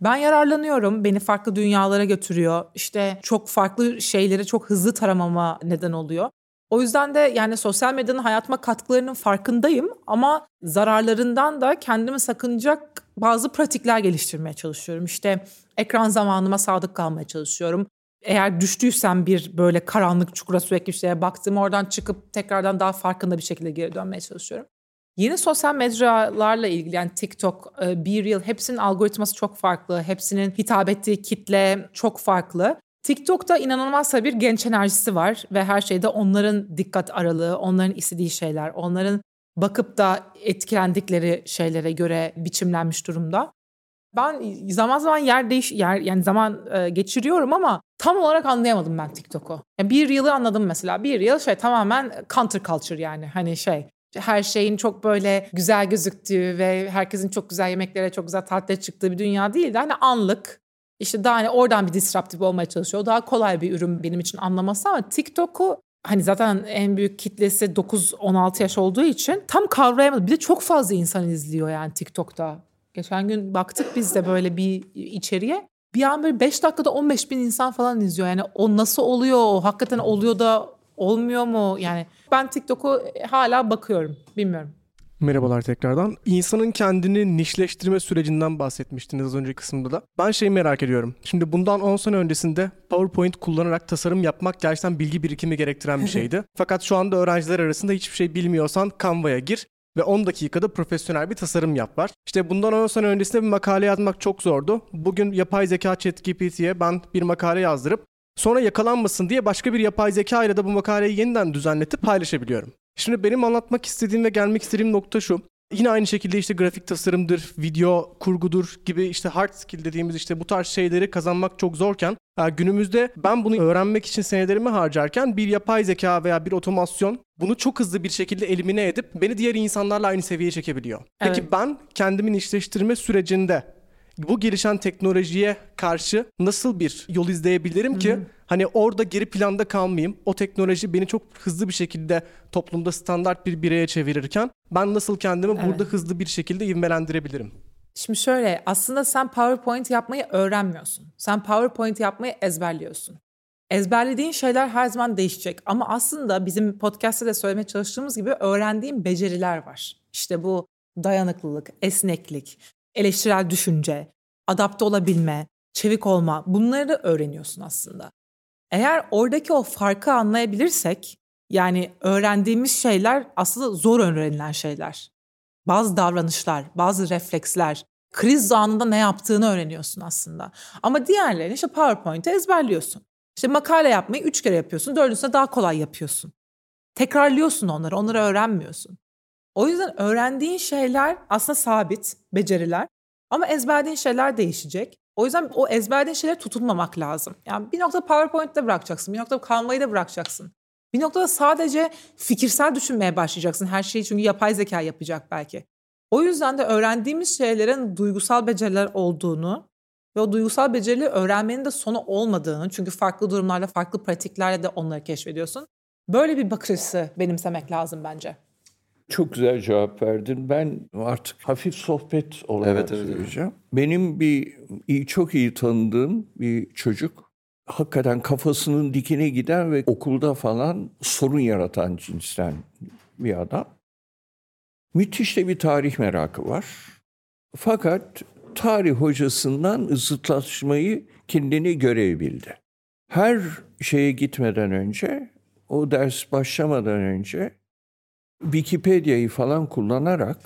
Ben yararlanıyorum. Beni farklı dünyalara götürüyor. İşte çok farklı şeyleri çok hızlı taramama neden oluyor. O yüzden de yani sosyal medyanın hayatıma katkılarının farkındayım ama zararlarından da kendimi sakınacak bazı pratikler geliştirmeye çalışıyorum. İşte ekran zamanıma sadık kalmaya çalışıyorum. Eğer düştüysem bir böyle karanlık çukura sürekli şeye baktım oradan çıkıp tekrardan daha farkında bir şekilde geri dönmeye çalışıyorum. Yeni sosyal mecralarla ilgili yani TikTok, e, Be Real hepsinin algoritması çok farklı. Hepsinin hitap ettiği kitle çok farklı. TikTok'ta inanılmaz bir genç enerjisi var ve her şeyde onların dikkat aralığı, onların istediği şeyler, onların bakıp da etkilendikleri şeylere göre biçimlenmiş durumda. Ben zaman zaman yer değiş yer yani zaman e, geçiriyorum ama tam olarak anlayamadım ben TikTok'u. Yani bir yılı anladım mesela. Bir yıl şey tamamen counter culture yani hani şey her şeyin çok böyle güzel gözüktüğü ve herkesin çok güzel yemeklere, çok güzel tatlılara çıktığı bir dünya değil de hani anlık işte daha hani oradan bir disruptif olmaya çalışıyor. Daha kolay bir ürün benim için anlaması ama TikTok'u hani zaten en büyük kitlesi 9-16 yaş olduğu için tam kavrayamadım. Bir de çok fazla insan izliyor yani TikTok'ta. Geçen gün baktık biz de böyle bir içeriye. Bir an böyle 5 dakikada 15 bin insan falan izliyor. Yani o nasıl oluyor? O hakikaten oluyor da olmuyor mu? Yani ben TikTok'u hala bakıyorum. Bilmiyorum. Merhabalar tekrardan. İnsanın kendini nişleştirme sürecinden bahsetmiştiniz az önceki kısımda da. Ben şeyi merak ediyorum. Şimdi bundan 10 sene öncesinde PowerPoint kullanarak tasarım yapmak gerçekten bilgi birikimi gerektiren bir şeydi. Fakat şu anda öğrenciler arasında hiçbir şey bilmiyorsan Canva'ya gir ve 10 dakikada profesyonel bir tasarım yap var. İşte bundan 10 sene öncesinde bir makale yazmak çok zordu. Bugün yapay zeka ChatGPT'ye ben bir makale yazdırıp sonra yakalanmasın diye başka bir yapay zeka ile de bu makaleyi yeniden düzenletip paylaşabiliyorum. Şimdi benim anlatmak istediğim ve gelmek istediğim nokta şu. Yine aynı şekilde işte grafik tasarımdır, video kurgudur gibi işte hard skill dediğimiz işte bu tarz şeyleri kazanmak çok zorken günümüzde ben bunu öğrenmek için senelerimi harcarken bir yapay zeka veya bir otomasyon bunu çok hızlı bir şekilde elimine edip beni diğer insanlarla aynı seviyeye çekebiliyor. Peki Evet. ben kendimin işleştirme sürecinde bu gelişen teknolojiye karşı nasıl bir yol izleyebilirim ki hani orada geri planda kalmayayım. O teknoloji beni çok hızlı bir şekilde toplumda standart bir bireye çevirirken ben nasıl kendimi Evet. burada hızlı bir şekilde ivmelendirebilirim? Şimdi şöyle aslında sen PowerPoint yapmayı öğrenmiyorsun. Sen PowerPoint yapmayı ezberliyorsun. Ezberlediğin şeyler her zaman değişecek ama aslında bizim podcast'te de söylemeye çalıştığımız gibi öğrendiğin beceriler var. İşte bu dayanıklılık, esneklik, eleştirel düşünce, adapte olabilme, çevik olma bunları öğreniyorsun aslında. Eğer oradaki o farkı anlayabilirsek yani öğrendiğimiz şeyler aslında zor öğrenilen şeyler. Bazı davranışlar, bazı refleksler, kriz anında ne yaptığını öğreniyorsun aslında. Ama diğerlerini işte PowerPoint'e ezberliyorsun. İşte makale yapmayı üç kere yapıyorsun, dördüncüsünde daha kolay yapıyorsun. Tekrarlıyorsun onları, onları öğrenmiyorsun. O yüzden öğrendiğin şeyler aslında sabit, beceriler. Ama ezberlediğin şeyler değişecek. O yüzden o ezberlediğin şeylere tutunmamak lazım. Yani bir noktada PowerPoint'te bırakacaksın, bir noktada kalmayı da bırakacaksın. Bir noktada sadece fikirsel düşünmeye başlayacaksın. Her şeyi çünkü yapay zeka yapacak belki. O yüzden de öğrendiğimiz şeylerin duygusal beceriler olduğunu ve o duygusal becerileri öğrenmenin de sonu olmadığını çünkü farklı durumlarla, farklı pratiklerle de onları keşfediyorsun. Böyle bir bakış açısı benimsemek lazım bence. Çok güzel cevap verdin. Ben artık hafif sohbet olarak Evet, evet. söyleyeceğim. Benim bir iyi, çok iyi tanıdığım bir çocuk hakikaten kafasının dikine giden ve okulda falan sorun yaratan cinsten bir adam. Müthiş de bir tarih merakı var. Fakat tarih hocasından ısıtlaşmayı kendini görebildi. Her şeye gitmeden önce, o ders başlamadan önce Wikipedia'yı falan kullanarak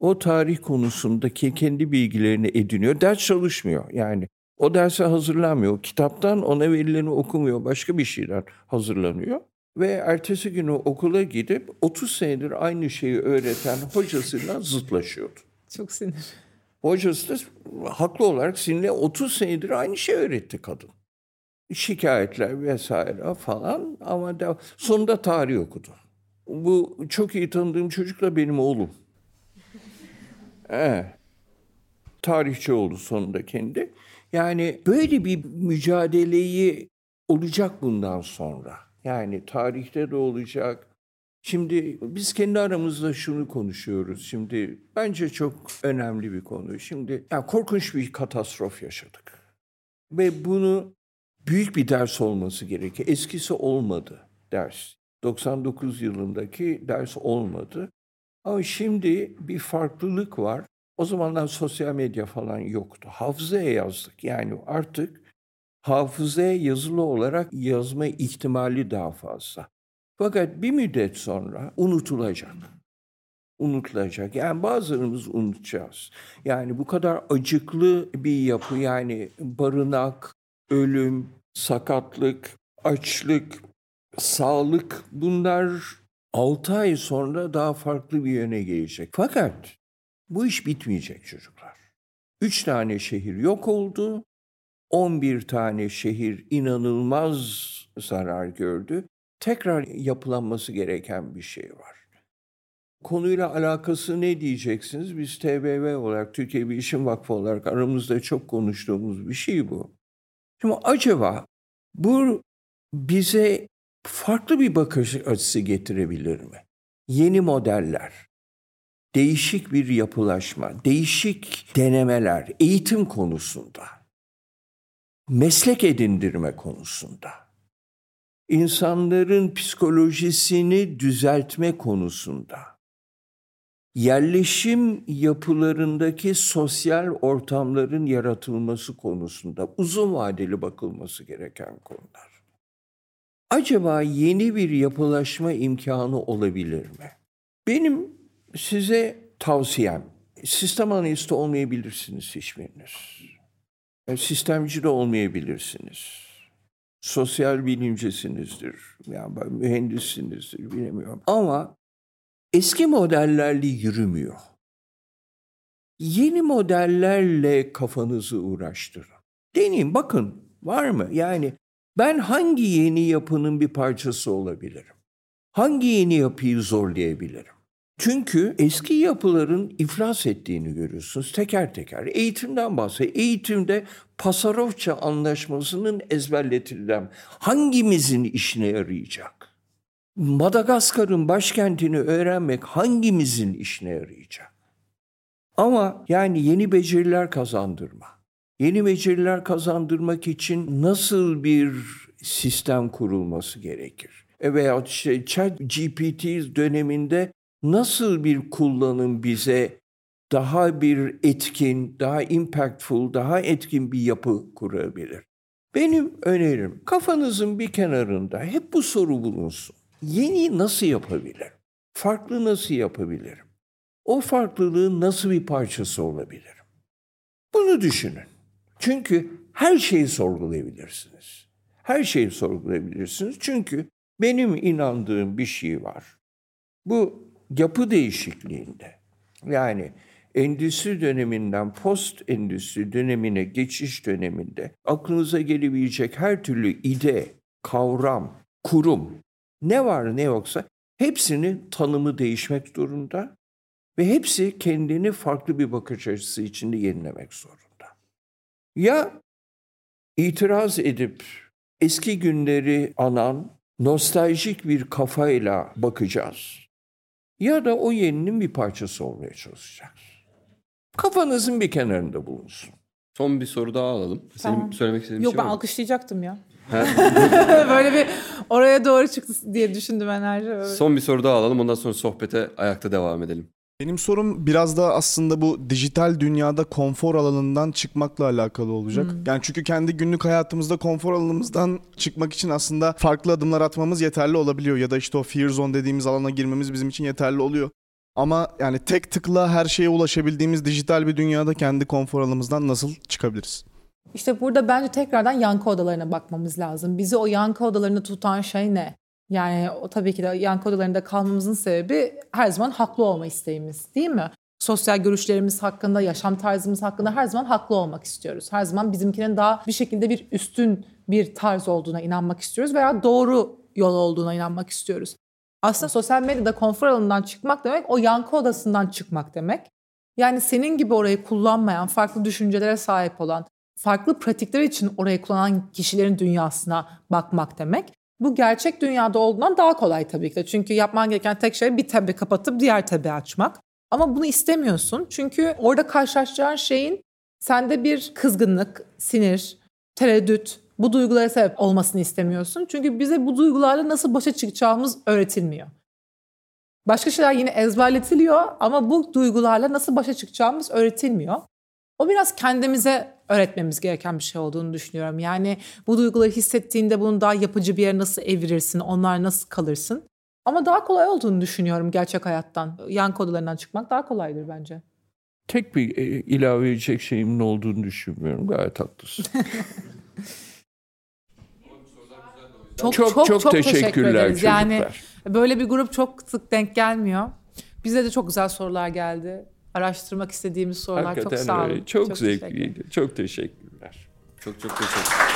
o tarih konusundaki kendi bilgilerini ediniyor. Ders çalışmıyor yani. O derse hazırlanmıyor. Kitaptan ona verileni okumuyor. Başka bir şeyler hazırlanıyor. Ve ertesi günü okula gidip 30 senedir aynı şeyi öğreten hocasıyla zıtlaşıyordu. Çok sinir. Hocası da haklı olarak sinirle 30 senedir aynı şey öğretti kadın. Şikayetler vesaire falan ama da, sonunda tarih okudu. Bu çok iyi tanıdığım çocuk da benim oğlum. Evet. Tarihçi oldu sonunda kendi. Yani böyle bir mücadeleyi olacak bundan sonra. Yani tarihte de olacak, Şimdi biz kendi aramızda şunu konuşuyoruz. Şimdi bence çok önemli bir konu. Şimdi ya korkunç bir katastrof yaşadık. Ve bunu büyük bir ders olması gerekiyor. Eskisi olmadı ders. 99 yılındaki ders olmadı. Ama şimdi bir farklılık var. O zamanlar sosyal medya falan yoktu. Hafızaya yazdık. Yani artık hafızaya yazılı olarak yazma ihtimali daha fazla. Fakat bir müddet sonra unutulacak. Unutulacak. Yani bazılarımız unutacağız. Yani bu kadar acıklı bir yapı yani barınak, ölüm, sakatlık, açlık, sağlık bunlar 6 ay sonra daha farklı bir yöne gelecek. Fakat bu iş bitmeyecek çocuklar. 3 tane şehir yok oldu. 11 tane şehir inanılmaz zarar gördü. Tekrar yapılanması gereken bir şey var. Konuyla alakası ne diyeceksiniz? Biz TBV olarak, Türkiye Bilişim Vakfı olarak aramızda çok konuştuğumuz bir şey bu. Şimdi acaba bu bize farklı bir bakış açısı getirebilir mi? Yeni modeller, değişik bir yapılaşma, değişik denemeler eğitim konusunda, meslek edindirme konusunda, insanların psikolojisini düzeltme konusunda, yerleşim yapılarındaki sosyal ortamların yaratılması konusunda uzun vadeli bakılması gereken konular. Acaba yeni bir yapılaşma imkanı olabilir mi? Benim size tavsiyem, sistem analisti olmayabilirsiniz hiçbiriniz. E, sistemci de olmayabilirsiniz. Sosyal bilimcisinizdir, yani mühendissinizdir bilemiyorum. Ama eski modellerle yürümüyor. Yeni modellerle kafanızı uğraştırın. Deneyin bakın var mı? Yani ben hangi yeni yapının bir parçası olabilirim? Hangi yeni yapıyı zorlayabilirim? Çünkü eski yapıların iflas ettiğini görüyorsunuz teker teker. Eğitimden bahsediyor. Eğitimde Pasarofça anlaşmasının ezberletilen hangimizin işine yarayacak? Madagaskar'ın başkentini öğrenmek hangimizin işine yarayacak? Ama yani yeni beceriler kazandırma. Yeni beceriler kazandırmak için nasıl bir sistem kurulması gerekir? E veya işte chat GPT döneminde nasıl bir kullanım bize daha bir etkin, daha impactful, daha etkin bir yapı kurabilir? Benim önerim kafanızın bir kenarında hep bu soru bulunsun. Yeni nasıl yapabilirim? Farklı nasıl yapabilirim? O farklılığın nasıl bir parçası olabilirim? Bunu düşünün. Çünkü her şeyi sorgulayabilirsiniz. Her şeyi sorgulayabilirsiniz. Çünkü benim inandığım bir şey var. Bu yapı değişikliğinde yani endüstri döneminden post endüstri dönemine geçiş döneminde aklınıza gelebilecek her türlü ide, kavram, kurum ne var ne yoksa hepsinin tanımı değişmek durumda ve hepsi kendini farklı bir bakış açısı içinde yenilemek zorunda. Ya itiraz edip eski günleri anan nostaljik bir kafayla bakacağız ya da o yeninin bir parçası olmaya çalışacağız. Kafanızın bir kenarında bulunsun. Son bir soru daha alalım. Senin Tamam. söylemek istediğin Yok bir ben şey var mı? alkışlayacaktım ya. Böyle bir oraya doğru çıktı diye düşündüm enerji. Evet. Son bir soru daha alalım. Ondan sonra sohbete ayakta devam edelim. Benim sorum biraz da aslında bu dijital dünyada konfor alanından çıkmakla alakalı olacak. Hmm. Yani çünkü kendi günlük hayatımızda konfor alanımızdan çıkmak için aslında farklı adımlar atmamız yeterli olabiliyor. Ya da işte o fear zone dediğimiz alana girmemiz bizim için yeterli oluyor. Ama yani tek tıkla her şeye ulaşabildiğimiz dijital bir dünyada kendi konfor alanımızdan nasıl çıkabiliriz? İşte burada bence tekrardan yankı odalarına bakmamız lazım. Bizi o yankı odalarında tutan şey ne? Yani o tabii ki de yankı odalarında kalmamızın sebebi her zaman haklı olma isteğimiz değil mi? Sosyal görüşlerimiz hakkında, yaşam tarzımız hakkında her zaman haklı olmak istiyoruz. Her zaman bizimkinin daha bir şekilde bir üstün bir tarz olduğuna inanmak istiyoruz veya doğru yol olduğuna inanmak istiyoruz. Aslında sosyal medyada konfor alanından çıkmak demek o yankı odasından çıkmak demek. Yani senin gibi orayı kullanmayan, farklı düşüncelere sahip olan, farklı pratikler için orayı kullanan kişilerin dünyasına bakmak demek. Bu gerçek dünyada olduğundan daha kolay tabii ki de. Çünkü yapman gereken tek şey bir tabi kapatıp diğer tabi açmak. Ama bunu istemiyorsun. Çünkü orada karşılaşacağın şeyin sende bir kızgınlık, sinir, tereddüt, bu duygulara sebep olmasını istemiyorsun. Çünkü bize bu duygularla nasıl başa çıkacağımız öğretilmiyor. Başka şeyler yine ezberletiliyor ama bu duygularla nasıl başa çıkacağımız öğretilmiyor. O biraz kendimize öğretmemiz gereken bir şey olduğunu düşünüyorum. Yani bu duyguları hissettiğinde bunu daha yapıcı bir yere nasıl evirirsin, onlar nasıl kalırsın. Ama daha kolay olduğunu düşünüyorum gerçek hayattan. Yan kodularından çıkmak daha kolaydır bence. Tek bir e, ilave edecek şeyimin olduğunu düşünmüyorum. Gayet haklısın. Çok Çok, çok çok çok, teşekkür teşekkürler ederiz. Yani çocuklar. böyle bir grup çok sık denk gelmiyor. Bize de çok güzel sorular geldi. Araştırmak istediğimiz sorular Hakikaten çok sağ olun. öyle. Çok, teşekkür zevkliydi. Çok teşekkürler. Çok çok teşekkür